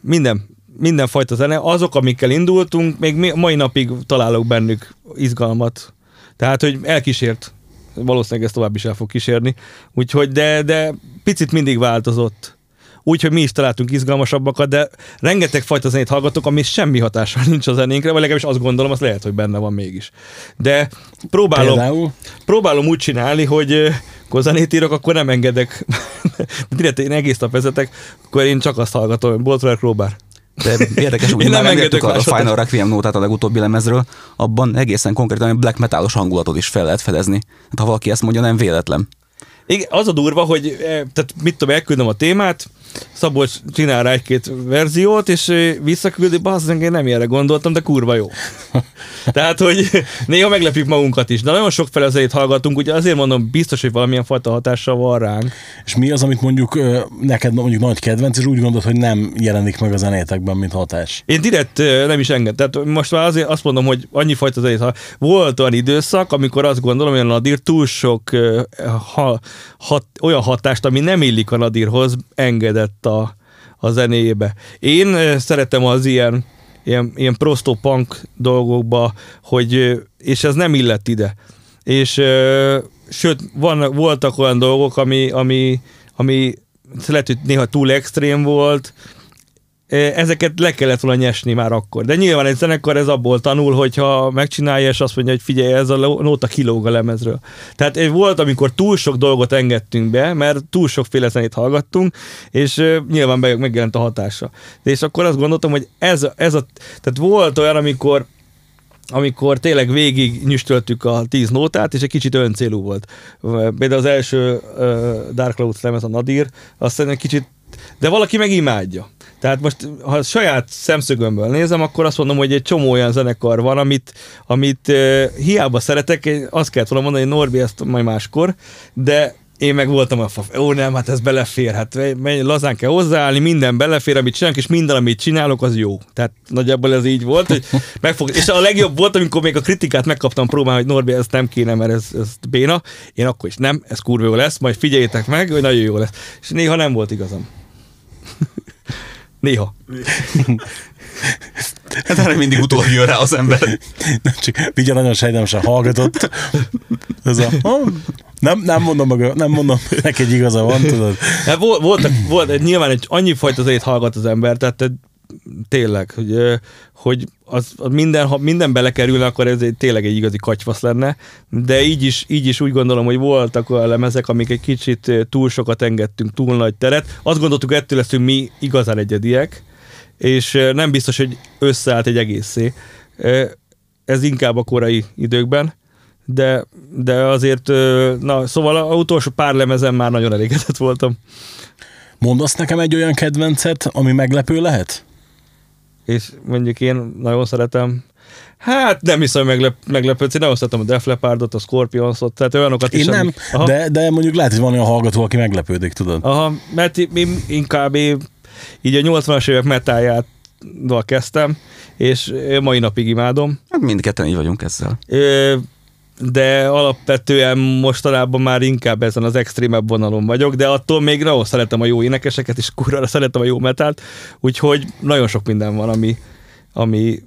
minden, mindenfajta zene, azok, amikkel indultunk, még mai napig találok bennük izgalmat. Tehát, hogy elkísért, valószínűleg ezt tovább is el fog kísérni, úgyhogy, de, de picit mindig változott. Úgyhogy mi is találtunk izgalmasabbakat, de rengeteg fajta zenét hallgatok, ami semmi hatással nincs a zenénkre, vagy legalábbis azt gondolom, az lehet, hogy benne van mégis. De próbálom, Például? próbálom úgy csinálni, hogy akkor zenét írok, akkor nem engedek. Direkt én egész nap vezetek, akkor én csak azt hallgatom, Boltwer Króbár. De érdekes, hogy nem engedek a, a. Final Requiem nótát a legutóbbi lemezről, abban egészen konkrétan egy black metalos hangulatot is fel lehet fedezni. Hát, ha valaki ezt mondja, nem véletlen. Igen, az a durva, hogy eh, tehát mit tudom, elküldöm a témát, Szabolcs csinál rá egy-két verziót, és visszaküldi, bazzeng, én nem ilyenre gondoltam, de kurva jó. Tehát, hogy néha meglepjük magunkat is, de nagyon sok felezeit hallgatunk, ugye azért mondom, biztos, hogy valamilyen fajta hatással van ránk. És mi az, amit mondjuk neked mondjuk nagy kedvenc, és úgy gondolod, hogy nem jelenik meg a zenétekben, mint hatás? Én direkt nem is enged. Tehát most már azért azt mondom, hogy annyi fajta zenét, ha volt olyan időszak, amikor azt gondolom, hogy a Nadir túl sok ha, hat, olyan hatást, ami nem illik a Nadirhoz, engedett a, a zenéjébe. Én szeretem az ilyen ilyen, ilyen prosto-punk dolgokba, hogy, és ez nem illett ide. És sőt, van, voltak olyan dolgok, ami, ami, ami lehet, hogy néha túl extrém volt, ezeket le kellett volna nyesni már akkor. De nyilván egy zenekar ez abból tanul, hogyha megcsinálja, és azt mondja, hogy figyelj, ez a nóta kilóg a lemezről. Tehát eh, volt, amikor túl sok dolgot engedtünk be, mert túl sokféle zenét hallgattunk, és nyilván megjelent a hatása. De és akkor azt gondoltam, hogy ez, ez a... Tehát volt olyan, amikor amikor tényleg végig nyüstöltük a tíz nótát, és egy kicsit öncélú volt. Például az első Dark Clouds lemez, a Nadir, azt egy kicsit, de valaki meg imádja. Tehát most, ha saját szemszögömből nézem, akkor azt mondom, hogy egy csomó olyan zenekar van, amit, amit uh, hiába szeretek, én azt kellett volna mondani, hogy Norbi ezt majd máskor, de én meg voltam a fa, ó nem, hát ez belefér, hát menj, lazán kell hozzáállni, minden belefér, amit csinálok, és minden, amit csinálok, az jó. Tehát nagyjából ez így volt, hogy megfog... és a legjobb volt, amikor még a kritikát megkaptam próbálni, hogy Norbi, ez nem kéne, mert ez, ez béna. Én akkor is nem, ez kurva jó lesz, majd figyeljétek meg, hogy nagyon jó lesz. És néha nem volt igazam. Néha. Hát erre mindig utólag jön rá az ember. Nem csak Vigya nagyon sejtemesen hallgatott. Ez a, "Ah, nem, nem mondom maga, nem mondom, neked igaza van, tudod. Hát volt, voltak, volt, nyilván egy annyi fajta zenét hallgat az ember, tehát egy, tényleg, hogy, hogy az, az minden, ha minden belekerülne, akkor ez egy, tényleg egy igazi katyvasz lenne, de így is, így is úgy gondolom, hogy voltak olyan lemezek, amik egy kicsit túl sokat engedtünk, túl nagy teret. Azt gondoltuk, ettől leszünk mi igazán egyediek, és nem biztos, hogy összeállt egy egészé. Ez inkább a korai időkben, de, de azért, na, szóval az utolsó pár lemezen már nagyon elégedett voltam. Mondasz nekem egy olyan kedvencet, ami meglepő lehet? És mondjuk én nagyon szeretem Hát nem hiszem, hogy meglep, meglepődsz. Én nagyon szeretem a Def Leppardot, a Scorpionsot, tehát olyanokat is. Én nem, amik- Aha, de, de mondjuk lehet, hogy van olyan hallgató, aki meglepődik, tudod. aha, mert én inkább én így a 80-as évek metájától kezdtem, és én mai napig imádom. Hát mindketten így vagyunk ezzel. Ö, de alapvetően mostanában már inkább ezen az extrémebb vonalon vagyok, de attól még nagyon szeretem a jó énekeseket, és kurva szeretem a jó metált, úgyhogy nagyon sok minden van, ami, ami,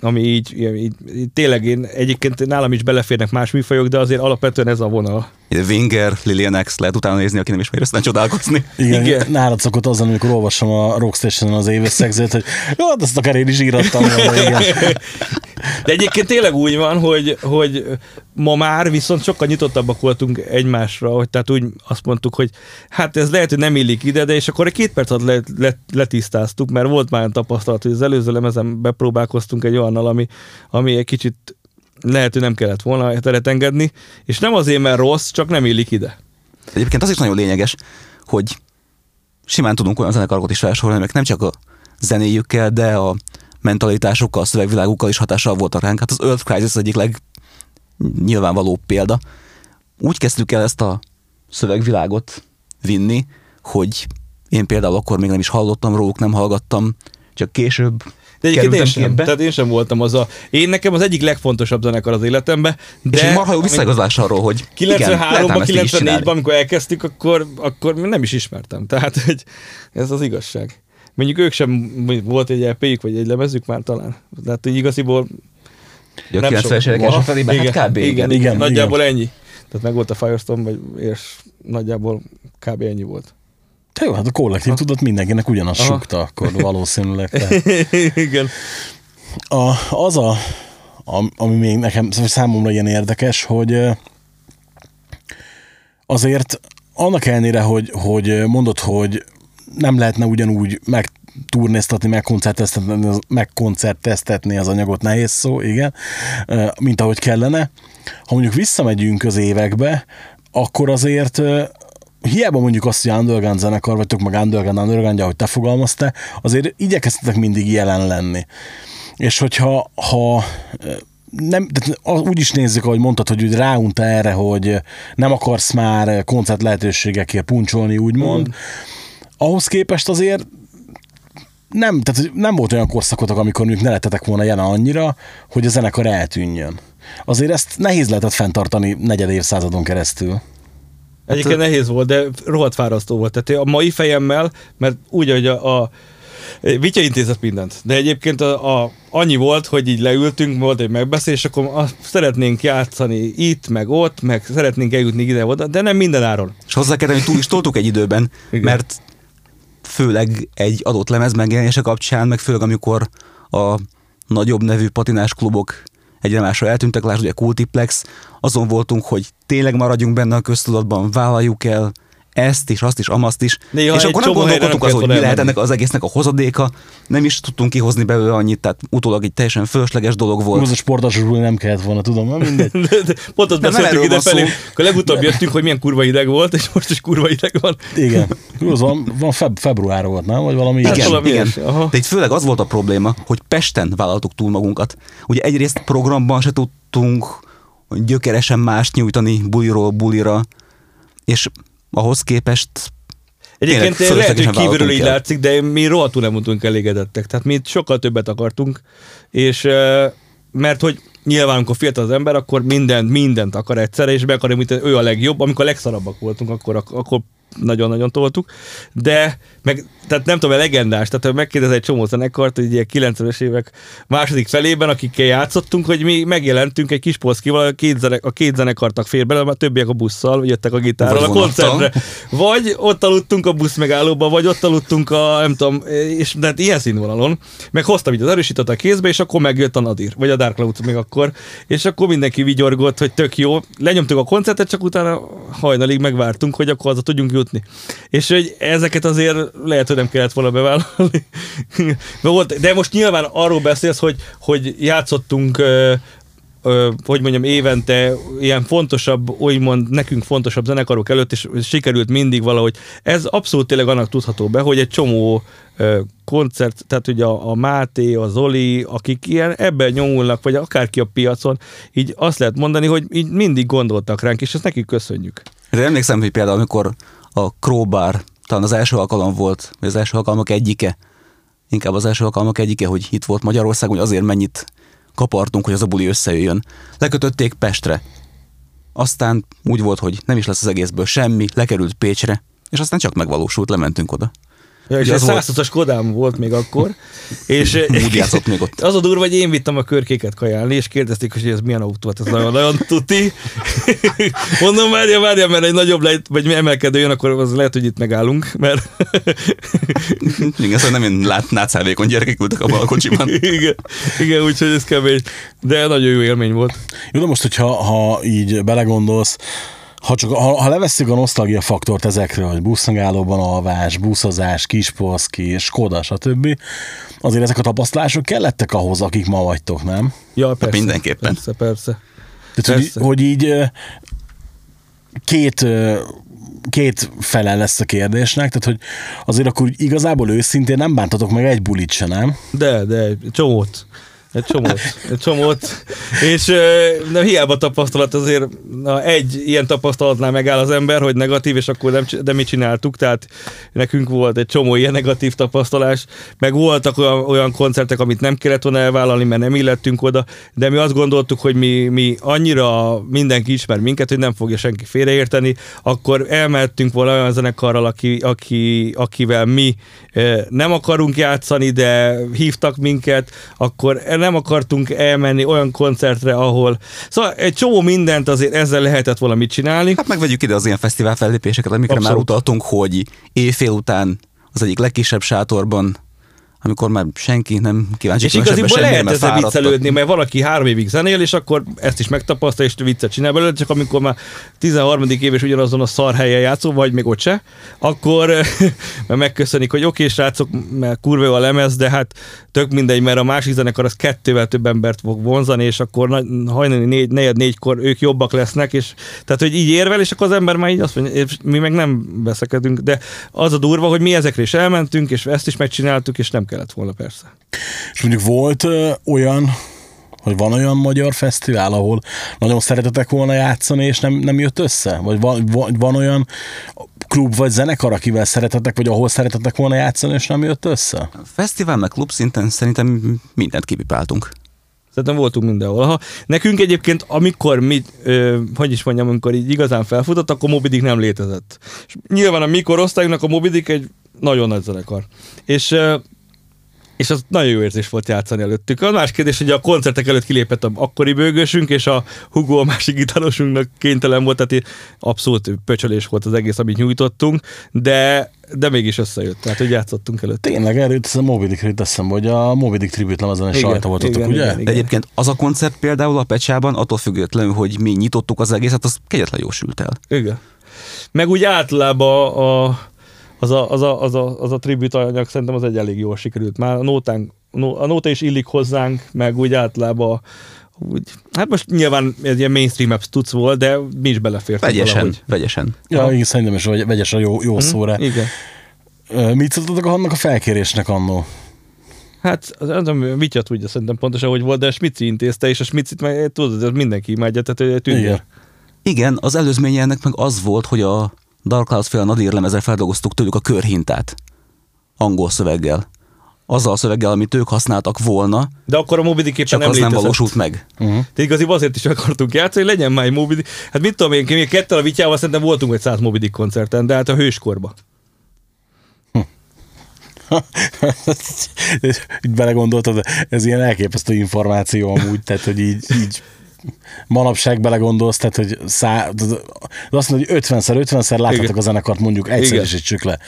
ami így, így, így tényleg én egyébként nálam is beleférnek más műfajok, de azért alapvetően ez a vonal. Winger, Lilian X, lehet utána nézni, aki nem ismeri, aztán csodálkozni. Igen, Igen. Nálad szokott az, lenni, amikor olvasom a Rockstation-on az éveszegzőt, hogy jó, hát azt akár én is írattam volna. De egyébként tényleg úgy van, hogy, hogy ma már viszont sokkal nyitottabbak voltunk egymásra, hogy tehát úgy azt mondtuk, hogy hát ez lehet, hogy nem illik ide, de és akkor egy két perc alatt le, le, letisztáztuk, mert volt már olyan tapasztalat, hogy az előző lemezen bepróbálkoztunk egy olyannal, ami, ami egy kicsit lehet, hogy nem kellett volna teret engedni, és nem azért, mert rossz, csak nem illik ide. Egyébként az is nagyon lényeges, hogy simán tudunk olyan zenekarokat is felsorolni, nem csak a zenéjükkel, de a mentalitásukkal, a szövegvilágukkal is hatással voltak ránk. Hát az Earth Crisis az egyik leg nyilvánvaló példa. Úgy kezdtük el ezt a szövegvilágot vinni, hogy én például akkor még nem is hallottam róluk, nem hallgattam, csak később De egyébként én sem. képbe. Tehát én sem voltam az a... Én nekem az egyik legfontosabb zenekar az életemben, de... És egy marha jó visszaigazolás arról, hogy igen, lehet ám 93-ban, ezt így is 94-ben, csinálni. amikor elkezdtük, akkor, akkor nem is ismertem. Tehát hogy ez az igazság. Mondjuk ők sem volt egy EP-jük, vagy egy lemezük már talán. Tehát így igaziból Ugye a nem 90-es sok. évek első felében, igen, hát kb. igen, igen, igen, igen, igen. nagyjából ennyi. Tehát meg volt a Firestorm, vagy, és nagyjából kb. ennyi volt. Te jó, hát a kollektív tudott mindenkinek ugyanazt Aha. sukta akkor valószínűleg. Tehát. igen. A, az a, am- ami még nekem számomra ilyen érdekes, hogy azért annak ellenére, hogy, hogy mondod, hogy nem lehetne ugyanúgy megturnéztatni, megkoncerteztetni, az- megkoncerteztetni az anyagot, nehéz szó, igen, mint ahogy kellene. Ha mondjuk visszamegyünk az évekbe, akkor azért hiába mondjuk azt, hogy underground zenekar vagytok, meg underground, underground, ahogy te fogalmaztál, azért igyekeztetek mindig jelen lenni. És hogyha ha nem, tehát úgy is nézzük, ahogy mondtad, hogy úgy ráunta erre, hogy nem akarsz már koncert lehetőségekért puncsolni, úgymond. Mm. Ahhoz képest azért nem, tehát nem volt olyan korszakotok, amikor mondjuk ne lettetek volna jelen annyira, hogy a zenekar eltűnjön. Azért ezt nehéz lehetett fenntartani negyed évszázadon keresztül. Egyébként nehéz volt, de rohadt fárasztó volt. Tehát a mai fejemmel, mert úgy, hogy a, a Vitya intézett mindent, de egyébként a, a, annyi volt, hogy így leültünk, volt egy megbeszélés, akkor azt szeretnénk játszani itt, meg ott, meg szeretnénk eljutni ide-oda, de nem minden áron. És hozzá kell hogy túl is toltuk egy időben, Igen. mert főleg egy adott lemez megjelenése kapcsán, meg főleg amikor a nagyobb nevű patinás klubok egyre másra eltűntek, lásd ugye Kultiplex, azon voltunk, hogy tényleg maradjunk benne a köztudatban, vállaljuk el ezt is, azt is, amazt is. Néha és akkor nem nem azon, hogy mi lehet ennek az egésznek a hozadéka, nem is tudtunk kihozni belőle annyit, tehát utólag egy teljesen fölösleges dolog volt. Az a sportasról nem kellett volna, tudom, na mindegy. De, de pont azt Nem, nem beszéltük ide felé, akkor legutóbb jöttünk, hogy milyen kurva hideg volt, és most is kurva hideg van. Igen. Az van, van feb, február volt, nem? Vagy valami Hát Igen, valami igen. aha. De itt főleg az volt a probléma, hogy Pesten vállaltuk túl magunkat. Ugye egyrészt programban se tudtunk gyökeresen mást nyújtani buliról bulira, és ahhoz képest Egyébként Tényleg lehet, hogy kívülről így el. látszik, de mi rohadtul nem voltunk elégedettek. Tehát mi sokkal többet akartunk, és mert hogy nyilván, amikor fiatal az ember, akkor mindent, mindent akar egyszerre, és be akarja, mint ő a legjobb. Amikor a legszarabbak voltunk, akkor, akkor nagyon-nagyon toltuk, de meg, tehát nem tudom, a legendás, tehát megkérdez egy csomó zenekart, hogy ilyen 90-es évek második felében, akikkel játszottunk, hogy mi megjelentünk egy kis polszkival, a két, zene, a két zenekartak fér bele, a többiek a busszal, jöttek a gitárral a koncertre. Vagy ott aludtunk a busz megállóba, vagy ott aludtunk a, nem tudom, és de hát ilyen színvonalon. Meg hoztam így az erősítőt a kézbe, és akkor megjött a Nadir, vagy a Dark Cloud még akkor, és akkor mindenki vigyorgott, hogy tök jó. Lenyomtuk a koncertet, csak utána hajnalig megvártunk, hogy akkor haza tudjunk jutni. És hogy ezeket azért lehet, hogy nem kellett volna bevállalni. de, most nyilván arról beszélsz, hogy, hogy játszottunk hogy mondjam, évente ilyen fontosabb, úgymond nekünk fontosabb zenekarok előtt, és sikerült mindig valahogy. Ez abszolút tényleg annak tudható be, hogy egy csomó koncert, tehát ugye a, a Máté, a Zoli, akik ilyen ebben nyomulnak, vagy akárki a piacon, így azt lehet mondani, hogy így mindig gondoltak ránk, és ezt nekik köszönjük. De emlékszem, hogy például amikor a Crowbar talán az első alkalom volt, vagy az első alkalmak egyike, inkább az első alkalmak egyike, hogy itt volt Magyarországon, hogy azért mennyit kapartunk, hogy az a buli összejöjjön. Lekötötték Pestre. Aztán úgy volt, hogy nem is lesz az egészből semmi, lekerült Pécsre, és aztán csak megvalósult, lementünk oda. Ja, és volt- 120-as Kodám volt még akkor. És Úgy játszott még ott. Az a durva, hogy én vittem a körkéket kajálni, és kérdezték, hogy ez milyen autó, hát ez nagyon-nagyon tuti. Mondom, várja, várja, mert egy nagyobb lejt, vagy emelkedő jön, akkor az lehet, hogy itt megállunk, mert Igen, szóval nem én lát, nátszálvékony gyerekek ültek abban a kocsiban. igen, igen, úgyhogy ez kemény. De nagyon jó élmény volt. Jó, de most, hogyha ha így belegondolsz, ha, csak, ha, ha levesszük a nosztalgia faktort ezekről, hogy buszmegállóban alvás, buszozás, kispolszki, Skoda, stb., azért ezek a tapasztalások kellettek ahhoz, akik ma vagytok, nem? Ja, persze. mindenképpen. Persze, persze. Tehát, hogy, Persze. hogy így ö, két, két fele lesz a kérdésnek, tehát hogy azért akkor igazából őszintén nem bántatok meg egy bulit se, nem? De, de, csomót. Egy csomót, egy csomót. És na, hiába tapasztalat azért, na, egy ilyen tapasztalatnál megáll az ember, hogy negatív, és akkor nem, de mi csináltuk, tehát nekünk volt egy csomó ilyen negatív tapasztalás, meg voltak olyan, olyan koncertek, amit nem kellett volna elvállalni, mert nem illettünk oda, de mi azt gondoltuk, hogy mi, mi annyira mindenki ismer minket, hogy nem fogja senki félreérteni, akkor elmehettünk volna olyan zenekarral, aki, aki, akivel mi nem akarunk játszani, de hívtak minket, akkor nem akartunk elmenni olyan koncertre, ahol... Szóval egy csomó mindent azért ezzel lehetett valamit csinálni. Hát megvegyük ide az ilyen fesztivál fellépéseket, amikre már Abszolút. utaltunk, hogy éjfél után az egyik legkisebb sátorban, amikor már senki nem kíváncsi És semmire, lehet ezzel fáradtak. viccelődni, mert valaki három évig zenél, és akkor ezt is megtapasztal, és viccet csinál belőle, csak amikor már 13. év és ugyanazon a szar helyen játszol, vagy még ott se, akkor mert megköszönik, hogy oké, srácok, mert kurva jó a lemez, de hát tök mindegy, mert a másik zenekar az kettővel több embert fog vonzani, és akkor hajnali négy, negyed négykor ők jobbak lesznek, és tehát, hogy így érvel, és akkor az ember már így azt mondja, mi meg nem veszekedünk, de az a durva, hogy mi ezekre is elmentünk, és ezt is megcsináltuk, és nem kellett volna persze. És mondjuk volt ö, olyan, hogy van olyan magyar fesztivál, ahol nagyon szeretetek volna játszani, és nem, nem jött össze? Vagy van, van, van olyan klub vagy zenekar, akivel szeretetek, vagy ahol szeretetek volna játszani, és nem jött össze? Fesztivál meg klub szinten szerintem mindent kipipáltunk. Szerintem voltunk mindenhol. Ha nekünk egyébként, amikor mi, ö, hogy is mondjam, amikor így igazán felfutott, akkor Moby Dick nem létezett. És nyilván a mi korosztályunknak a Moby Dick egy nagyon nagy zenekar. És ö, és az nagyon jó érzés volt játszani előttük. A más kérdés, hogy a koncertek előtt kilépett a akkori bőgősünk, és a Hugo a másik gitárosunknak kénytelen volt, tehát abszolút pöcsölés volt az egész, amit nyújtottunk, de, de mégis összejött, tehát hogy játszottunk előtt. Tényleg, erről jut a Moby Dickről jut eszembe, hogy a Moby Dick tribute lemezen is rajta voltatok, igen, ugye? igen, igen. egyébként az a koncert például a Pecsában, attól függetlenül, hogy mi nyitottuk az egészet, az kegyetlen jó sült el. Igen. Meg úgy általában a, az, a, az, a, az, a, az a tribute anyag szerintem az egy elég jól sikerült. Már a nótánk, nó- a nóta is illik hozzánk, meg úgy általában úgy, hát most nyilván ez ilyen mainstream tudsz volt, de mi is belefértünk Vegyesen, valahogy. vegyesen. Ja, igen, szerintem is vagy, vegyes a jó, jó szóra. Igen. Mit szóltatok annak a felkérésnek annó? Hát az- nem Vitya tudja szerintem pontosan, hogy volt, de a Smici intézte, és a Smicit meg tudod, ez mindenki imádja, tehát egy tündér. Igen. Igen, az előzménye ennek meg az volt, hogy a Dark Clouds fél Nadir lemezre feldolgoztuk tőlük a körhintát. Angol szöveggel. azzal a szöveggel, amit ők használtak volna, De akkor a Moby Dick csak nem az nem létezett. valósult meg. Tehát igaziból azért is akartunk játszani, hogy legyen már egy Moby Dick. Hát mit tudom én, mi kettel a vityával szerintem voltunk egy száz Moby Dick koncerten, de hát a hőskorba. így belegondoltad, ez ilyen elképesztő információ amúgy, tehát hogy így, így manapság belegondolsz, tehát hogy szá, azt mondod, hogy 50-szer, 50-szer láthatok a zenekart, mondjuk egyszerűsítsük le.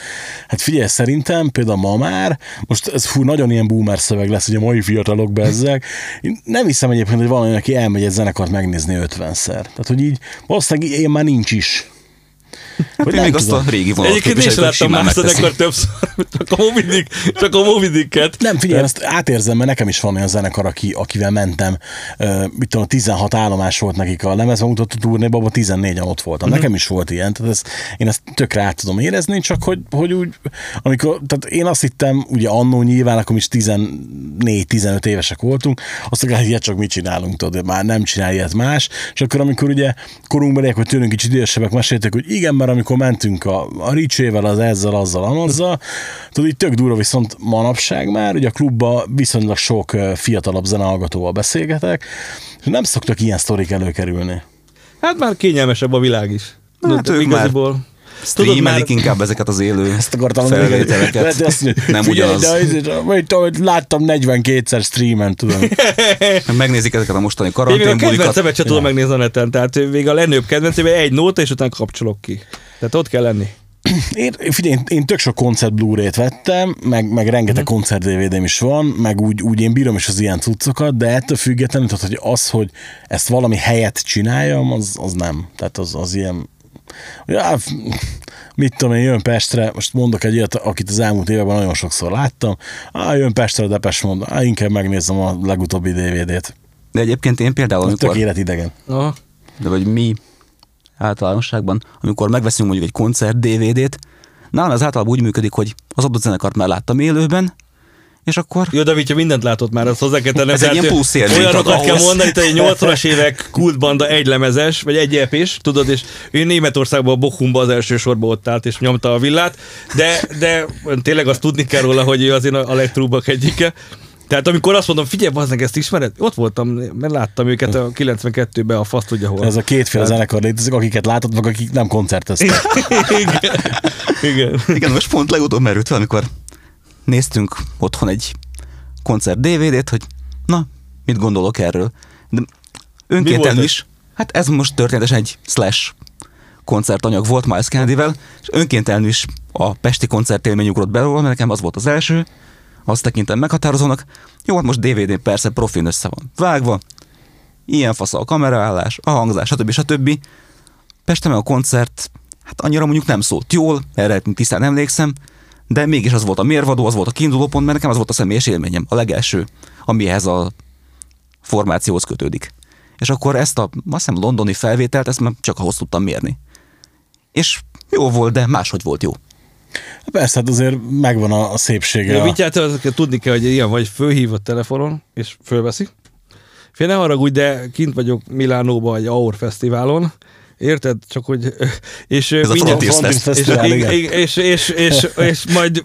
Hát figyelj, szerintem például ma már, most ez fú, nagyon ilyen boomer szöveg lesz, hogy a mai fiatalok bezzeg. Én nem hiszem egyébként, hogy valami, aki elmegy egy zenekart megnézni 50-szer. Tehát, hogy így valószínűleg én már nincs is. Vagy Én még azt a régi vonalat Egyébként én sem hogy láttam simán más megteszi. zenekar többször, csak a Moby Dick, csak a Moby Dicket. Nem, figyelj, ezt átérzem, mert nekem is van olyan zenekar, aki, akivel mentem, uh, mit tudom, 16 állomás volt nekik a lemezbemutató turnéban, abban 14-en ott voltam. Uh-huh. Nekem is volt ilyen, tehát ez, én ezt tökre át tudom érezni, csak hogy, hogy úgy, amikor, tehát én azt hittem, ugye annó nyilván, akkor is 14-15 évesek voltunk, azt hogy ilyet csak mit csinálunk, tudod, már nem csinál ilyet más, és akkor amikor ugye korunkbeliek, vagy tőlünk kicsit idősebbek meséltek, hogy igen, mert amikor mentünk a, a Ricsével, az ezzel, azzal, amazzal, tudod, így tök durva, viszont manapság már, ugye a klubba viszonylag sok fiatalabb zenehallgatóval beszélgetek, és nem szoktak ilyen sztorik előkerülni. Hát már kényelmesebb a világ is. Hát ők igaziból. Streamelik inkább ezeket az élő Ezt akartam felvételeket. azt mondja, Nem ugyanaz. De, vagy tudom, hogy láttam 42-szer streamen, tudom. Megnézik ezeket a mostani Én még a karanténbulikat. kedvencemet sem tudom megnézni a neten, tehát még a lenőbb kedvencében egy nóta, és utána kapcsolok ki. Tehát ott kell lenni. Én, figyelj, én, én tök sok koncert Blu-ray-t vettem, meg, meg rengeteg Mhm. koncert DVD-m is van, meg úgy, úgy én bírom is az ilyen cuccokat, de ettől függetlenül, tehát, hogy az, hogy ezt valami helyet csináljam, az, az nem. Tehát az, az ilyen, ja, mit tudom én, jön Pestre, most mondok egy ilyet, akit az elmúlt években nagyon sokszor láttam, á, jön Pestre a Depes mond, á, inkább megnézem a legutóbbi DVD-t. De egyébként én például, Tök amikor, életidegen. Aha. de vagy mi általánosságban, amikor megveszünk mondjuk egy koncert DVD-t, nálam az általában úgy működik, hogy az adott zenekart már láttam élőben, és akkor Jó, de Vitya mindent látott már, azt hozzá kell tennem. Ez egy tehát ilyen plusz Olyanokat kell mondani, hogy egy 80-as évek kultbanda egy lemezes, vagy egy ep tudod, és ő Németországban a Bochumba az első sorba ott állt, és nyomta a villát, de, de tényleg azt tudni kell róla, hogy ő azért a a legtrúbbak egyike. Tehát amikor azt mondom, figyelj, bazdnek, ezt ismered? Ott voltam, mert láttam őket a 92-ben a fasz tudja hol. Ez a kétféle zenekar létezik, akiket látod, meg akik nem koncerteztek. Igen. Igen. Igen, most pont legutóbb merült fel, amikor néztünk otthon egy koncert DVD-t, hogy na, mit gondolok erről. De önkéntelenül is, hát ez most történetesen egy slash koncertanyag volt Miles Kennedy-vel, és önkéntelenül is a Pesti koncertélmény ugrott belőle, mert nekem az volt az első, azt tekintem meghatározónak. Jó, hát most DVD-n persze profin össze van vágva, ilyen fasz a kameraállás, a hangzás, stb. stb. Pesten meg a koncert, hát annyira mondjuk nem szólt jól, erre tisztán emlékszem, de mégis az volt a mérvadó, az volt a kiinduló pont, mert nekem az volt a személyes élményem, a legelső, amihez a formációhoz kötődik. És akkor ezt a, azt hiszem, londoni felvételt, ezt már csak ahhoz tudtam mérni. És jó volt, de máshogy volt jó. Persze, hát azért megvan a, a szépsége. A- Vityát az kell tudni kell, hogy ilyen vagy, fölhív a telefonon, és fölveszi. Fél ne haragudj, de kint vagyok Milánóban egy Aur Fesztiválon, Érted? Csak hogy... És Ez a mindjárt- Fest. és, és, és, és, és, és, majd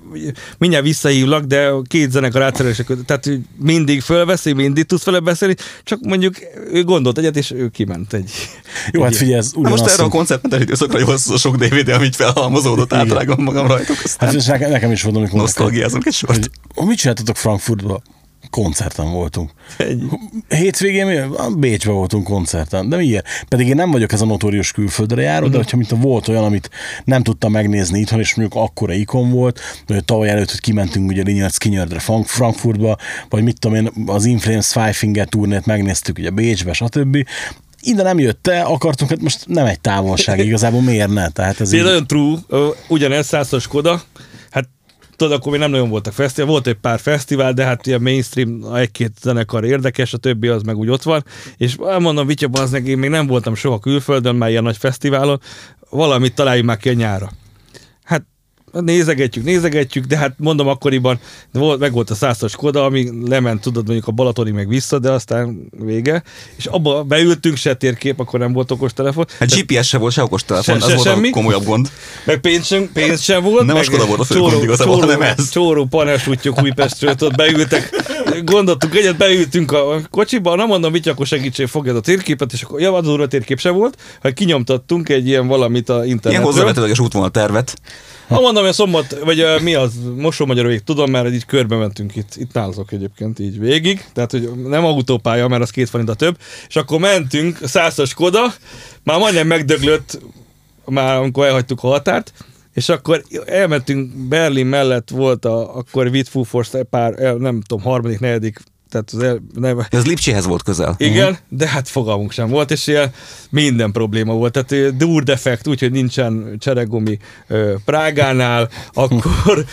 mindjárt visszahívlak, de két zenekar átszerelések. Tehát hogy mindig fölveszi, mindig tudsz vele beszélni, csak mondjuk ő gondolt egyet, és ő kiment egy. Jó, hát figyelj, ez Na most ugyanaz, erre a hogy- koncertmentes időszakra jó az a sok DVD, amit felhalmozódott, átrágom magam rajtuk, aztán Hát és nekem, is volt, amikor nosztalgiázunk egy sort. hogy, hogy mit csináltatok Frankfurtban? Koncerten voltunk. Egy. Hétvégén mi? Bécsben voltunk koncerten. De miért? Pedig én nem vagyok ez a notórius külföldre járó, de hogyha mint volt olyan, amit nem tudtam megnézni itthon, és mondjuk akkora ikon volt, hogy tavaly előtt, hogy kimentünk ugye Linyard Frank- Frankfurtba, vagy mit tudom én, az Inflames Five Finger turnét megnéztük ugye Bécsbe, stb. Ide nem jött te, akartunk, hát most nem egy távolság, igazából miért ne? Tehát ez Ez így, nagyon true, ugyanez százas Skoda, hát tudod, akkor még nem nagyon voltak fesztivál, volt egy pár fesztivál, de hát ilyen mainstream, egy-két zenekar érdekes, a többi az meg úgy ott van, és mondom, Vitya, az én még nem voltam soha külföldön, már ilyen nagy fesztiválon, valamit találjunk már ki a nyára. Hát nézegetjük, nézegetjük, de hát mondom akkoriban, volt, meg volt a százas Skoda, ami lement, tudod, mondjuk a Balatoni meg vissza, de aztán vége, és abba beültünk, se térkép, akkor nem volt okostelefon. Hát GPS se volt, se okostelefon, Se- az se volt semmi. a komolyabb gond. Meg pénz sem, pénz sem volt. Nem a meg Skoda volt a fő gond igazából, csóró, hanem ez. Csóró panelsútjuk Újpestről, ott beültek, gondoltuk egyet, beültünk a kocsiba, nem mondom, mit akkor segítség, fogja a térképet, és akkor javadó a térkép sem volt, ha kinyomtattunk egy ilyen valamit a Ilyen internetről. hozzávetőleges útvonal tervet. Ha mondom, hogy szombat, vagy uh, mi az, Mosó-Magyaróig tudom, mert így körbe mentünk itt, itt nálazok egyébként így végig, tehát hogy nem autópálya, mert az két forint a több, és akkor mentünk, százas Skoda, már majdnem megdöglött, már amikor elhagytuk a határt, és akkor elmentünk Berlin mellett volt a, akkor Wittfufors pár, nem tudom, harmadik, negyedik, tehát az el, nem, Ez Lipcséhez volt közel. igen, de hát fogalmunk sem volt, és ilyen minden probléma volt. Tehát ö, dur defekt, úgyhogy nincsen cseregumi ö, Prágánál, akkor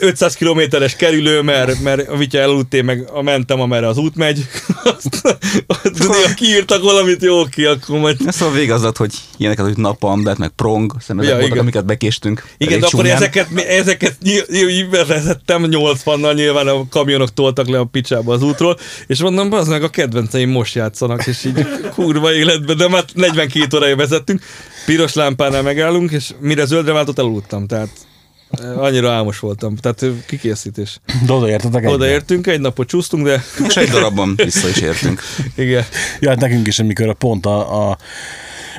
500 kilométeres kerülő, mert, mert a vitya eludté, meg a mentem, amerre az út megy. Azt, azt kiírtak valamit jó ki, akkor majd Ez szóval vége az lett, hogy ilyeneket, hogy napambet, meg prong, aztán ezek Ja, voltak, igen. amiket bekéstünk. igen, de akkor ezeket, ezeket ny- ny- vezettem 80-nal, nyilván a kamionok toltak le a picsába az útról, és mondom, az meg a kedvenceim most játszanak, és így kurva életben, de már 42 órája vezettünk, piros lámpánál megállunk, és mire zöldre váltott, eludtam, tehát eh, annyira álmos voltam, tehát eh, kikészítés. De odaértetek. Odaértünk, egy napot csúsztunk, de És egy darabban vissza is értünk. igen. Ja, hát nekünk is, amikor a pont a, a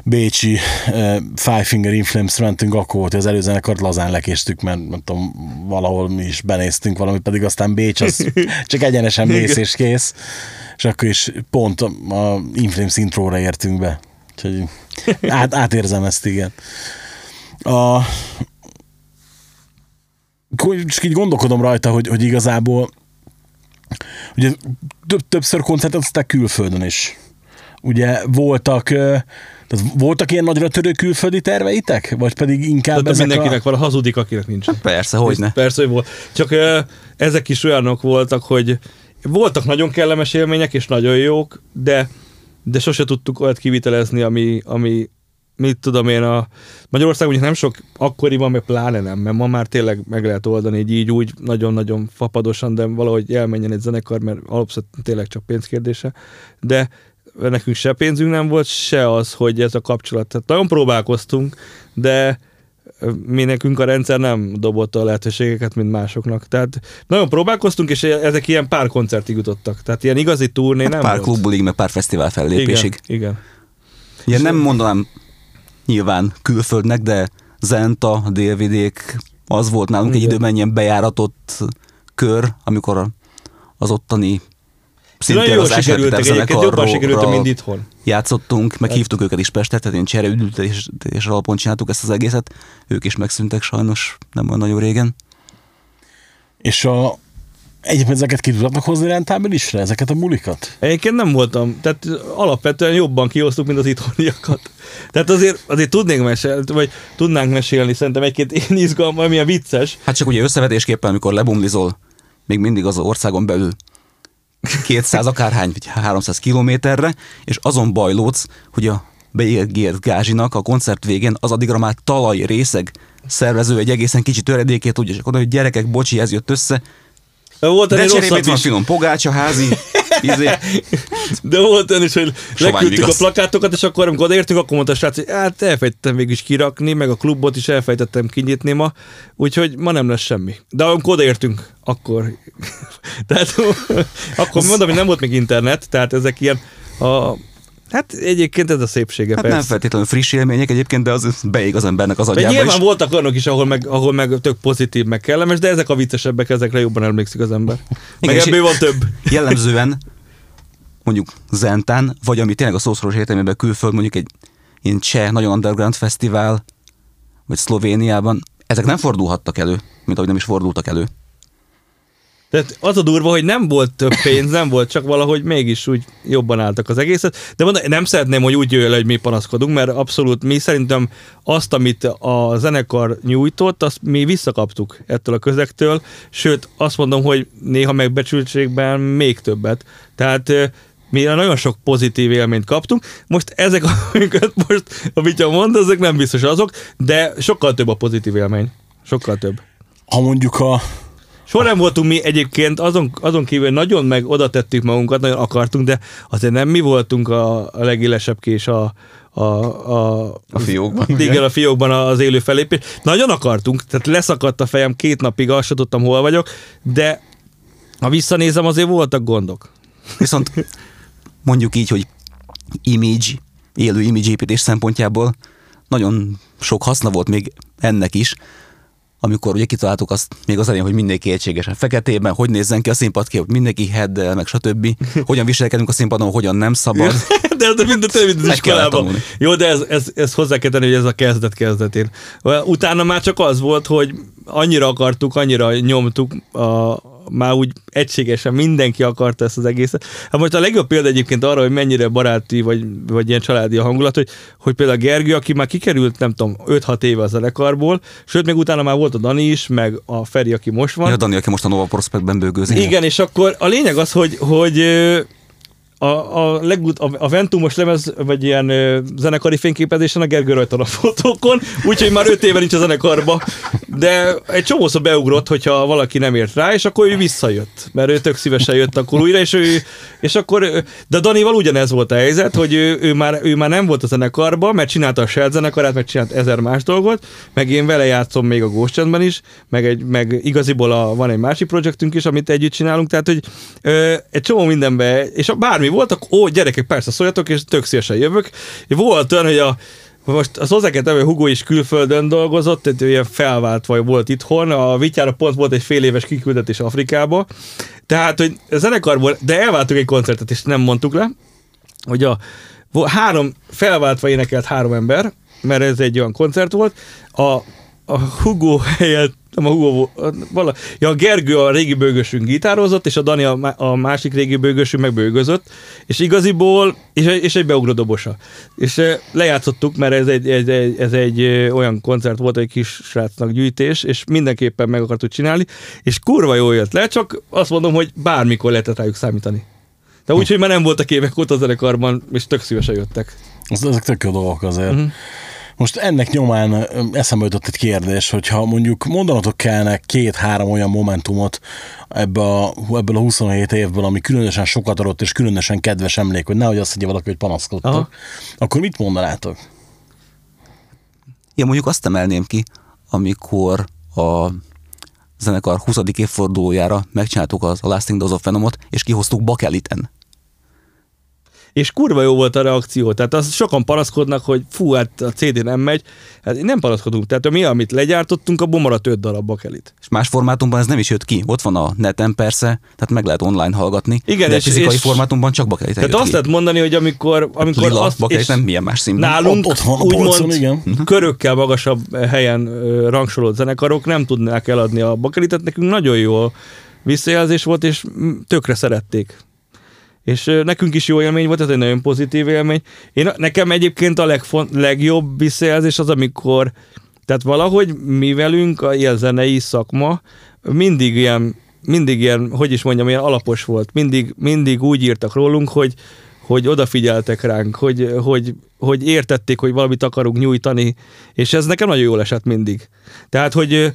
Bécsi uh, Five Finger Inflames mentünk, akkor volt, hogy az előzenekart lazán lekéstük, mert nem tudom, valahol mi is benéztünk valamit, pedig aztán Bécs az csak egyenesen mész és kész. És akkor is pont a, a Inflames intróra értünk be. Úgyhogy át, átérzem ezt, igen. A, csak így gondolkodom rajta, hogy, hogy igazából ugye több, többször koncerteztek külföldön is. Ugye voltak, ö, tehát voltak ilyen nagyra törő külföldi terveitek? Vagy pedig inkább Tehát ezek mindenkinek a... van, hazudik, akinek nincs. Persze, hogy ne. Persze, hogy volt. Csak ö, ezek is olyanok voltak, hogy voltak nagyon kellemes élmények, és nagyon jók, de, de sose tudtuk olyat kivitelezni, ami, ami mit tudom én, a Magyarországon ugye nem sok akkoriban, meg pláne nem, mert ma már tényleg meg lehet oldani így, így úgy nagyon-nagyon fapadosan, de valahogy elmenjen egy zenekar, mert alapvetően tényleg csak pénzkérdése, de nekünk se pénzünk nem volt, se az, hogy ez a kapcsolat. Tehát nagyon próbálkoztunk, de mi nekünk a rendszer nem dobott a lehetőségeket, mint másoknak. Tehát nagyon próbálkoztunk, és ezek ilyen pár koncertig jutottak. Tehát ilyen igazi turné nem Hát Pár volt. klubbulig, meg pár fesztivál fellépésig. Igen, igen. Ugye nem mondanám nyilván külföldnek, de Zenta, Délvidék, az volt nálunk egy Igen. időben ilyen bejáratott kör, amikor az ottani Nagyon szintén jól az sikerültek egyébként, jobban zenekarra mint itthon. játszottunk, meg hívtuk őket is Pestet, tehát én csereüdültés és alapon csináltuk ezt az egészet. Ők is megszűntek sajnos nem olyan nagyon régen. És a, egyébként ezeket ki tudnak hozni rentábilisre, ezeket a bulikat? Egyébként nem voltam, tehát alapvetően jobban kihoztuk, mint az itthoniakat. Tehát azért, azért tudnék mesélni, vagy tudnánk mesélni, szerintem egy-két én izgalma, ami a vicces. Hát csak ugye összevetésképpen, amikor lebumlizol, még mindig az országon belül 200 akárhány, vagy 300 kilométerre, és azon bajlódsz, hogy a beígért gázsinak a koncert végén az addigra már talaj részeg szervező egy egészen kicsi töredékét tudja, és akkor hogy gyerekek, bocsi, ez jött össze, Volt de rosszabb van finom pogácsa, házi, izé. De volt olyan is, hogy leküldtük a plakátokat, és akkor, amikor odaértünk, akkor mondta a srác, hogy hát elfejtettem végül is kirakni, meg a klubot is elfejtettem kinyitni ma, úgyhogy ma nem lesz semmi. De amikor odaértünk, akkor... tehát akkor mondom, hogy nem volt még internet, tehát ezek ilyen a, Hát egyébként ez a szépsége, Hát nem persze. feltétlenül friss élmények egyébként, de az beég az embernek az De agyába nyilván is. voltak olyanok is, ahol meg, ahol meg tök pozitív, meg kellemes, de ezek a viccesebbek, ezekre jobban emlékszik az ember. Meg Igen, ebből van több. Jellemzően mondjuk Zentán, vagy ami tényleg a szószoros értelmében külföld, mondjuk egy ilyen cseh, nagyon underground fesztivál, vagy Szlovéniában, ezek nem fordulhattak elő, mint ahogy nem is fordultak elő. Tehát az a durva, hogy nem volt több pénz, nem volt, csak valahogy mégis úgy jobban álltak az egészet. De mondom, nem szeretném, hogy úgy jöjjön le, hogy mi panaszkodunk, mert abszolút mi szerintem azt, amit a zenekar nyújtott, azt mi visszakaptuk ettől a közektől, sőt azt mondom, hogy néha megbecsültségben még többet. Tehát mi nagyon sok pozitív élményt kaptunk. Most ezek, amiket most, amit mond, ezek nem biztos azok, de sokkal több a pozitív élmény. Sokkal több. Ha mondjuk a, Soha nem voltunk mi egyébként, azon, azon kívül nagyon meg oda tettük magunkat, nagyon akartunk, de azért nem mi voltunk a, a legélesebb kés a, a, a, A fiókban, Igen, ugye? a fiókban az élő felépés. Nagyon akartunk, tehát leszakadt a fejem két napig, azt sem tudtam, hol vagyok, de ha visszanézem, azért voltak gondok. Viszont mondjuk így, hogy image, élő image építés szempontjából nagyon sok haszna volt még ennek is, amikor ugye kitaláltuk azt még az elején, hogy mindenki egységesen feketében, hogy nézzen ki a színpadkép, mindenki heddel, meg stb. Hogyan viselkedünk a színpadon, hogyan nem szabad. De ez minden több, mint az iskolában. Jó, de ez, ez, ez hozzá kell tenni, hogy ez a kezdet kezdetén. Utána már csak az volt, hogy annyira akartuk, annyira nyomtuk, a, már úgy egységesen mindenki akarta ezt az egészet. Hát most a legjobb példa egyébként arra, hogy mennyire baráti, vagy, vagy ilyen családi a hangulat, hogy, hogy például Gergő, aki már kikerült, nem tudom, 5-6 éve a zenekarból, sőt, még utána már volt a Dani is, meg a Feri, aki most van. Ja, Dani, aki most a Nova Prospectben bőgőzik. Igen, és akkor a lényeg az, hogy, hogy a, a, legut, a, a Ventumos lemez, vagy ilyen ö, zenekari fényképezésen a Gergő rajta a fotókon, úgyhogy már öt éve nincs a zenekarba, de egy csomószor beugrott, hogyha valaki nem ért rá, és akkor ő visszajött, mert ő tök szívesen jött akkor újra, és, ő, és akkor, de Danival ugyanez volt a helyzet, hogy ő, ő, már, ő már nem volt a zenekarba, mert csinálta a Shell zenekarát, meg csinált ezer más dolgot, meg én vele játszom még a Ghost Chatben is, meg, egy, meg igaziból a, van egy másik projektünk is, amit együtt csinálunk, tehát hogy ö, egy csomó mindenbe, és ha bármi volt, akkor ó, gyerekek, persze szóljatok, és tök szívesen jövök. Volt olyan, hogy a most az hozzá kell Hugo is külföldön dolgozott, tehát ő ilyen felváltva volt itthon, a Vityára pont volt egy fél éves kiküldetés Afrikába, tehát, hogy a zenekarból, de elváltuk egy koncertet, és nem mondtuk le, hogy a három felváltva énekelt három ember, mert ez egy olyan koncert volt, a, a Hugo helyett, nem a Hugo, vala, ja, a Gergő a régi bőgösünk gitározott, és a Dani a, a másik régi bőgösünk meg bőgözött, és igaziból, és, és egy beugró dobosa. És lejátszottuk, mert ez egy, ez egy, ez egy olyan koncert volt, egy kis srácnak gyűjtés, és mindenképpen meg akartuk csinálni, és kurva jól jött le, csak azt mondom, hogy bármikor lehetett rájuk számítani. De úgy, hogy már nem voltak évek óta a zenekarban, és tök szívesen jöttek. Ezek tök jó dolgok azért. Uh-huh. Most ennek nyomán eszembe jutott egy kérdés, hogyha mondjuk mondanatok kellene két-három olyan momentumot ebbe a, ebből a 27 évből, ami különösen sokat adott és különösen kedves emlék, hogy nehogy azt mondja valaki, hogy panaszkodtok, Aha. Aha. akkor mit mondanátok? Én mondjuk azt emelném ki, amikor a zenekar 20. évfordulójára megcsináltuk az a Lasting Dose of Venomot, és kihoztuk Bakeliten. És kurva jó volt a reakció. Tehát az sokan panaszkodnak, hogy fú, hát a CD nem megy. Hát nem panaszkodunk. Tehát mi, amit legyártottunk, abból maradt öt darab bakelit. És más formátumban ez nem is jött ki. Ott van a neten persze, tehát meg lehet online hallgatni. Igen, de és- fizikai és- formátumban csak Bakeliten Tehát jött azt ki. lehet mondani, hogy amikor, amikor Lila azt, Bakeliten milyen más színben? nálunk Ott- ott van a polcon, úgymond igen. körökkel magasabb helyen rangsorolt zenekarok nem tudnák eladni a bakelitet. Nekünk nagyon jó visszajelzés volt, és tökre szerették. És nekünk is jó élmény volt, ez egy nagyon pozitív élmény. Én, nekem egyébként a legfont, legjobb visszajelzés az, amikor, tehát valahogy mi velünk a ilyen zenei szakma mindig ilyen, mindig ilyen, hogy is mondjam, ilyen alapos volt. Mindig, mindig úgy írtak rólunk, hogy, hogy odafigyeltek ránk, hogy, hogy, hogy értették, hogy valamit akarunk nyújtani, és ez nekem nagyon jól esett mindig. Tehát, hogy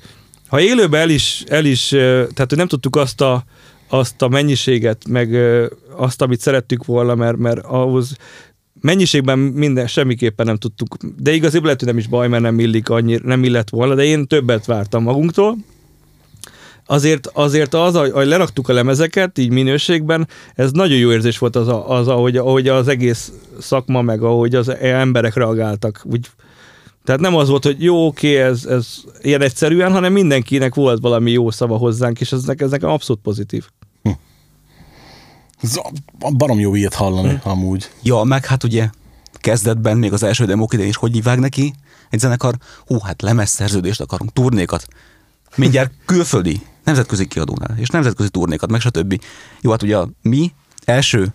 ha élőben el is, el is tehát hogy nem tudtuk azt a, azt a mennyiséget, meg azt, amit szerettük volna, mert, mert ahhoz mennyiségben minden semmiképpen nem tudtuk, de igazából lehet, hogy nem is baj, mert nem illik annyira, nem illett volna, de én többet vártam magunktól, azért, azért az, ahogy leraktuk a lemezeket, így minőségben, ez nagyon jó érzés volt az, az ahogy, ahogy az egész szakma, meg ahogy az emberek reagáltak. Úgy, tehát nem az volt, hogy jó, oké, ez, ez ilyen egyszerűen, hanem mindenkinek volt valami jó szava hozzánk, és ez, nekem- ez nekem abszolút pozitív. Ez a- barom jó ilyet hallani, Hm. amúgy. Ja, meg hát ugye kezdetben, még az első demók idején is hogy hívják neki egy zenekar? Hú, hát lemezszerződést akarunk, turnékat. Mindjárt külföldi, nemzetközi kiadónál, és nemzetközi turnékat, meg stb. Jó, hát ugye a mi első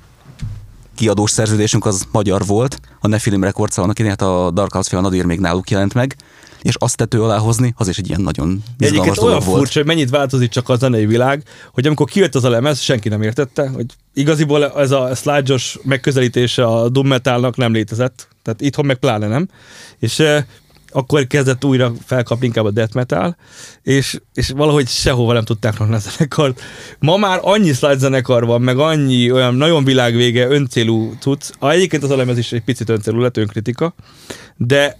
kiadós szerződésünk az magyar volt, a Nefilim Records annak idején, hát a Dark House fél Nadir még náluk jelent meg, és azt tető alá hozni, az is egy ilyen nagyon izgalmas Egyébként olyan dolog volt. furcsa, hogy mennyit változik csak a zenei világ, hogy amikor kijött az a lemez, senki nem értette, hogy igaziból ez a slide megközelítése a doom metalnak nem létezett, tehát itthon meg pláne nem. És eh, akkor kezdett újra felkapni inkább a death metal, és, és valahogy sehova nem tudták rakni a zenekart. Ma már annyi slide zenekar van, meg annyi olyan nagyon világvége, öncélú cucc. Egyébként az a lemez is egy picit öncélú lett, önkritika, de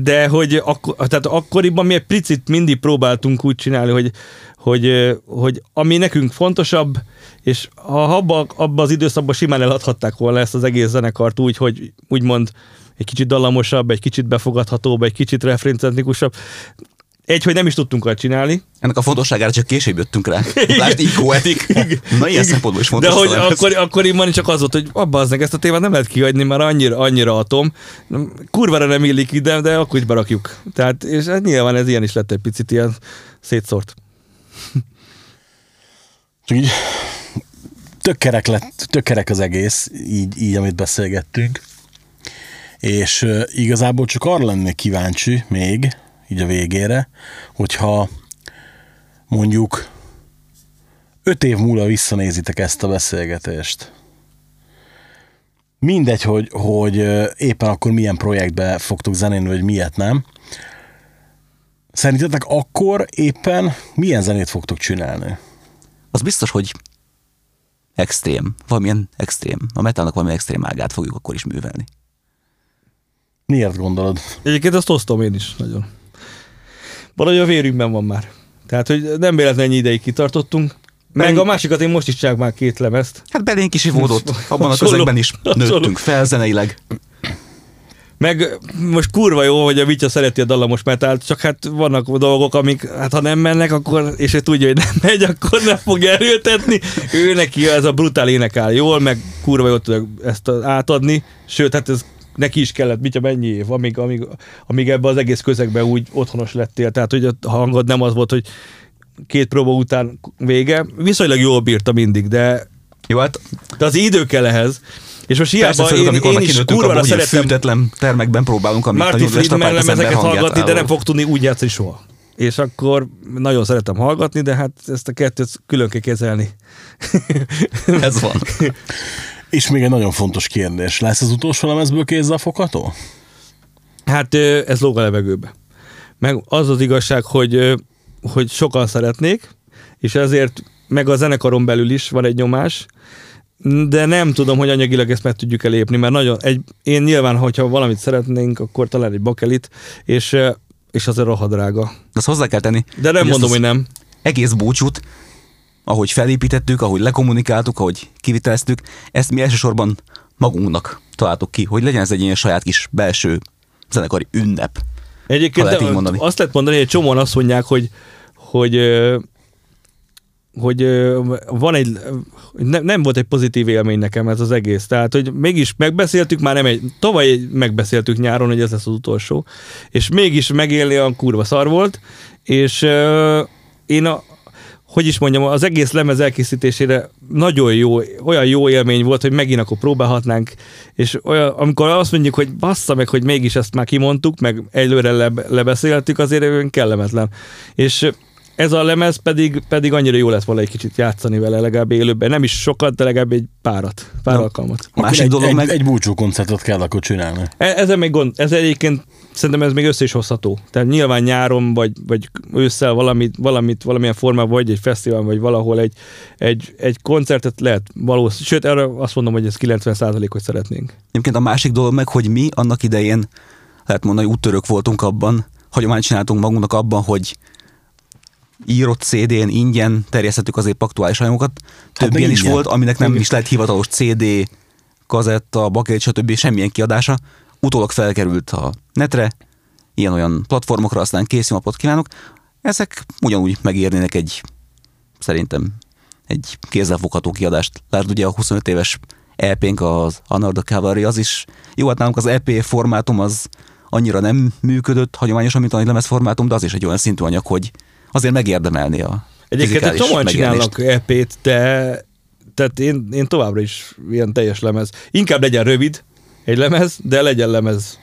de hogy akkor, tehát akkoriban mi egy picit mindig próbáltunk úgy csinálni, hogy, hogy, hogy ami nekünk fontosabb, és ha abba, abba az időszakban simán eladhatták volna ezt az egész zenekart úgy, hogy úgymond egy kicsit dallamosabb, egy kicsit befogadhatóbb, egy kicsit referencetnikusabb. Egy, hogy nem is tudtunk olyat csinálni. Ennek a fontosságára csak később jöttünk rá. Lásd, etik. Na ilyen szempontból is fontos. De hogy akkor, akkoriban csak az volt, hogy abba az ezt a témát nem lehet kihagyni, mert annyira, annyira atom. Kurvára nem illik ide, de akkor is berakjuk. Tehát, és hát nyilván ez ilyen is lett egy picit ilyen szétszort. Csak így tök kerek, lett, tök kerek az egész, így, így, amit beszélgettünk. És igazából csak arra lennék kíváncsi még, így a végére, hogyha mondjuk öt év múlva visszanézitek ezt a beszélgetést. Mindegy, hogy, hogy éppen akkor milyen projektbe fogtok zenélni, vagy miért nem. Szerintetek akkor éppen milyen zenét fogtok csinálni? Az biztos, hogy extrém, valamilyen extrém, a metalnak valami extrém ágát fogjuk akkor is művelni. Miért gondolod? Egyébként azt osztom én is nagyon. Valahogy a vérünkben van már. Tehát, hogy nem véletlenül ennyi ideig kitartottunk. Meg a másikat én most is csak már két lemezt. Hát belénk is ivódott, abban a közegben is nőttünk fel zeneileg. Meg most kurva jó, hogy a Vitya szereti a dallamos metált, csak hát vannak dolgok, amik, hát ha nem mennek, akkor, és ő tudja, hogy nem megy, akkor nem fog erőltetni. Ő neki ez a brutál énekel jól, meg kurva jó tudja ezt átadni. Sőt, hát ez neki is kellett, mit mennyi év, amíg, amíg, amíg ebbe az egész közegbe úgy otthonos lettél. Tehát, hogy a hangod nem az volt, hogy két próba után vége. Viszonylag jól bírta mindig, de, Jó, hát, de az idő kell ehhez. És most hiába Persze, én, amikor én is kurva szeretem fűtetlen termekben próbálunk, amit Martin Friedman lemezeket hallgatni, de nem álló. fog tudni úgy játszani soha. És akkor nagyon szeretem hallgatni, de hát ezt a kettőt külön kell kezelni. Ez van. És még egy nagyon fontos kérdés. Lesz az utolsó lemezből kézzel fogható? Hát ez lóg a levegőbe. Meg az az igazság, hogy, hogy sokan szeretnék, és ezért meg a zenekaron belül is van egy nyomás, de nem tudom, hogy anyagilag ezt meg tudjuk elépni, mert nagyon, egy, én nyilván, hogyha valamit szeretnénk, akkor talán egy bakelit, és, és az a rohadrága. De azt hozzá kell tenni. De nem hogy mondom, hogy nem. Egész búcsút, ahogy felépítettük, ahogy lekommunikáltuk, ahogy kiviteleztük, ezt mi elsősorban magunknak találtuk ki, hogy legyen ez egy ilyen saját kis belső zenekari ünnep. Egyébként lehet de mondani. azt lehet mondani, hogy egy csomóan azt mondják, hogy, hogy, hogy van egy, ne, nem volt egy pozitív élmény nekem ez az egész. Tehát, hogy mégis megbeszéltük, már nem egy, tavaly megbeszéltük nyáron, hogy ez lesz az utolsó, és mégis megélni a kurva szar volt, és ö, én a, hogy is mondjam, az egész lemez elkészítésére nagyon jó, olyan jó élmény volt, hogy megint akkor próbálhatnánk, és olyan, amikor azt mondjuk, hogy bassza meg, hogy mégis ezt már kimondtuk, meg előre le, lebeszéltük, azért olyan kellemetlen. És ez a lemez pedig, pedig annyira jó lett volna egy kicsit játszani vele, legalább élőben. Nem is sokat, de legalább egy párat, pár Na. alkalmat. Másik egy, dolog egy, meg... egy búcsú koncertot kell akkor csinálni. E- Ezen még gond, ez egyébként szerintem ez még össze is hozható. Tehát nyilván nyáron, vagy, vagy ősszel valamit, valamit, valamilyen formában, vagy egy fesztivál, vagy valahol egy, egy, egy koncertet lehet valószínű. Sőt, erre azt mondom, hogy ez 90 hogy szeretnénk. Egyébként a másik dolog meg, hogy mi annak idején, lehet mondani, hogy úttörők voltunk abban, hagyományt csináltunk magunknak abban, hogy írott CD-n ingyen terjesztettük az épp aktuális anyagokat. Több meg ilyen is volt, aminek nem Igen. is lett hivatalos CD, kazetta, bakelit, stb. semmilyen kiadása. Utólag felkerült a netre, ilyen-olyan platformokra, aztán készülapot kívánok. Ezek ugyanúgy megérnének egy, szerintem, egy kézzelfogható kiadást. Lásd ugye a 25 éves EP-nk, az the Cavalry, az is, jó, hát nálunk az EP formátum az annyira nem működött hagyományosan, mint a nagylemez formátum, de az is egy olyan szintű anyag, hogy azért megérdemelni a Egyébként egy csomóan csinálnak EP-t, de tehát én, én továbbra is ilyen teljes lemez. Inkább legyen rövid egy lemez, de legyen lemez.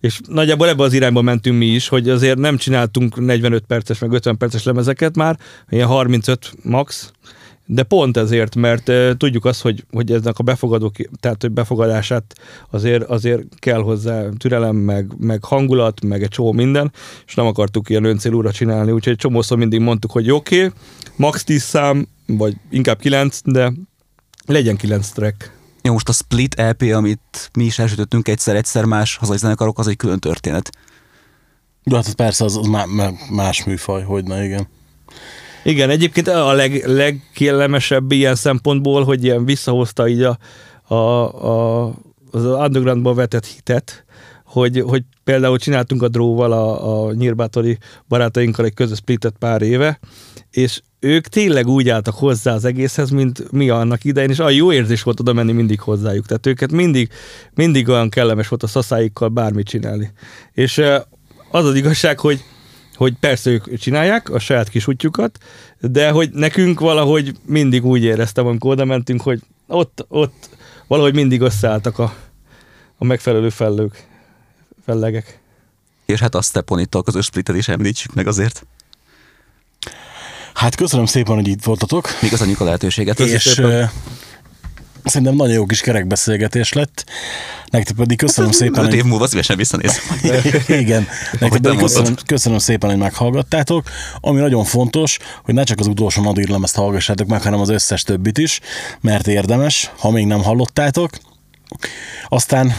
És nagyjából ebbe az irányba mentünk mi is, hogy azért nem csináltunk 45 perces, meg 50 perces lemezeket már, ilyen 35 max, de pont ezért, mert uh, tudjuk azt, hogy, hogy eznek a befogadó, tehát hogy befogadását azért, azért kell hozzá türelem, meg, meg hangulat, meg egy csomó minden, és nem akartuk ilyen öncélúra csinálni, úgyhogy egy csomószor mindig mondtuk, hogy oké, okay, max 10 szám, vagy inkább 9, de legyen 9 track. Jó, most a Split EP, amit mi is elsütöttünk egyszer-egyszer más hazai zenekarok, az egy külön történet. De hát persze az, az más műfaj, hogy na igen. Igen, egyébként a leg, legkellemesebb ilyen szempontból, hogy ilyen visszahozta így a, a, a, az undergroundban vetett hitet, hogy, hogy például csináltunk a dróval a, a nyírbátori barátainkkal egy közös splitet pár éve, és ők tényleg úgy álltak hozzá az egészhez, mint mi annak idején, és a jó érzés volt oda menni mindig hozzájuk. Tehát őket mindig, mindig olyan kellemes volt a szaszáikkal bármit csinálni. És az az igazság, hogy hogy persze ők csinálják a saját kis útjukat, de hogy nekünk valahogy mindig úgy éreztem, amikor oda mentünk, hogy ott, ott valahogy mindig összeálltak a, a megfelelő fellők, fellegek. És hát a Steponittal közös splitet is említsük meg azért. Hát köszönöm szépen, hogy itt voltatok. Még az a lehetőséget. És szépen. Szerintem nagyon jó kis kerekbeszélgetés lett. Nektek pedig köszönöm hát, szépen. Öt év múlva szívesen visszanézem. Igen. Nektek pedig köszönöm, köszönöm szépen, hogy meghallgattátok. Ami nagyon fontos, hogy ne csak az utolsó Nadir ezt hallgassátok meg, hanem az összes többit is, mert érdemes, ha még nem hallottátok. Aztán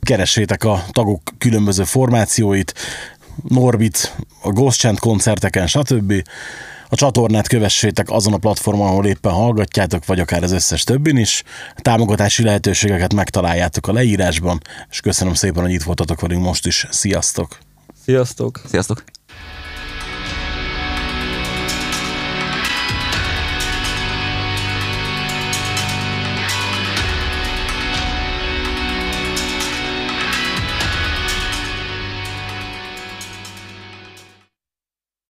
keressétek a tagok különböző formációit, Norbit, a Ghost Chant koncerteken, stb. A csatornát kövessétek azon a platformon, ahol éppen hallgatjátok, vagy akár az összes többin is. A támogatási lehetőségeket megtaláljátok a leírásban, és köszönöm szépen, hogy itt voltatok velünk most is. Sziasztok! Sziasztok! Sziasztok!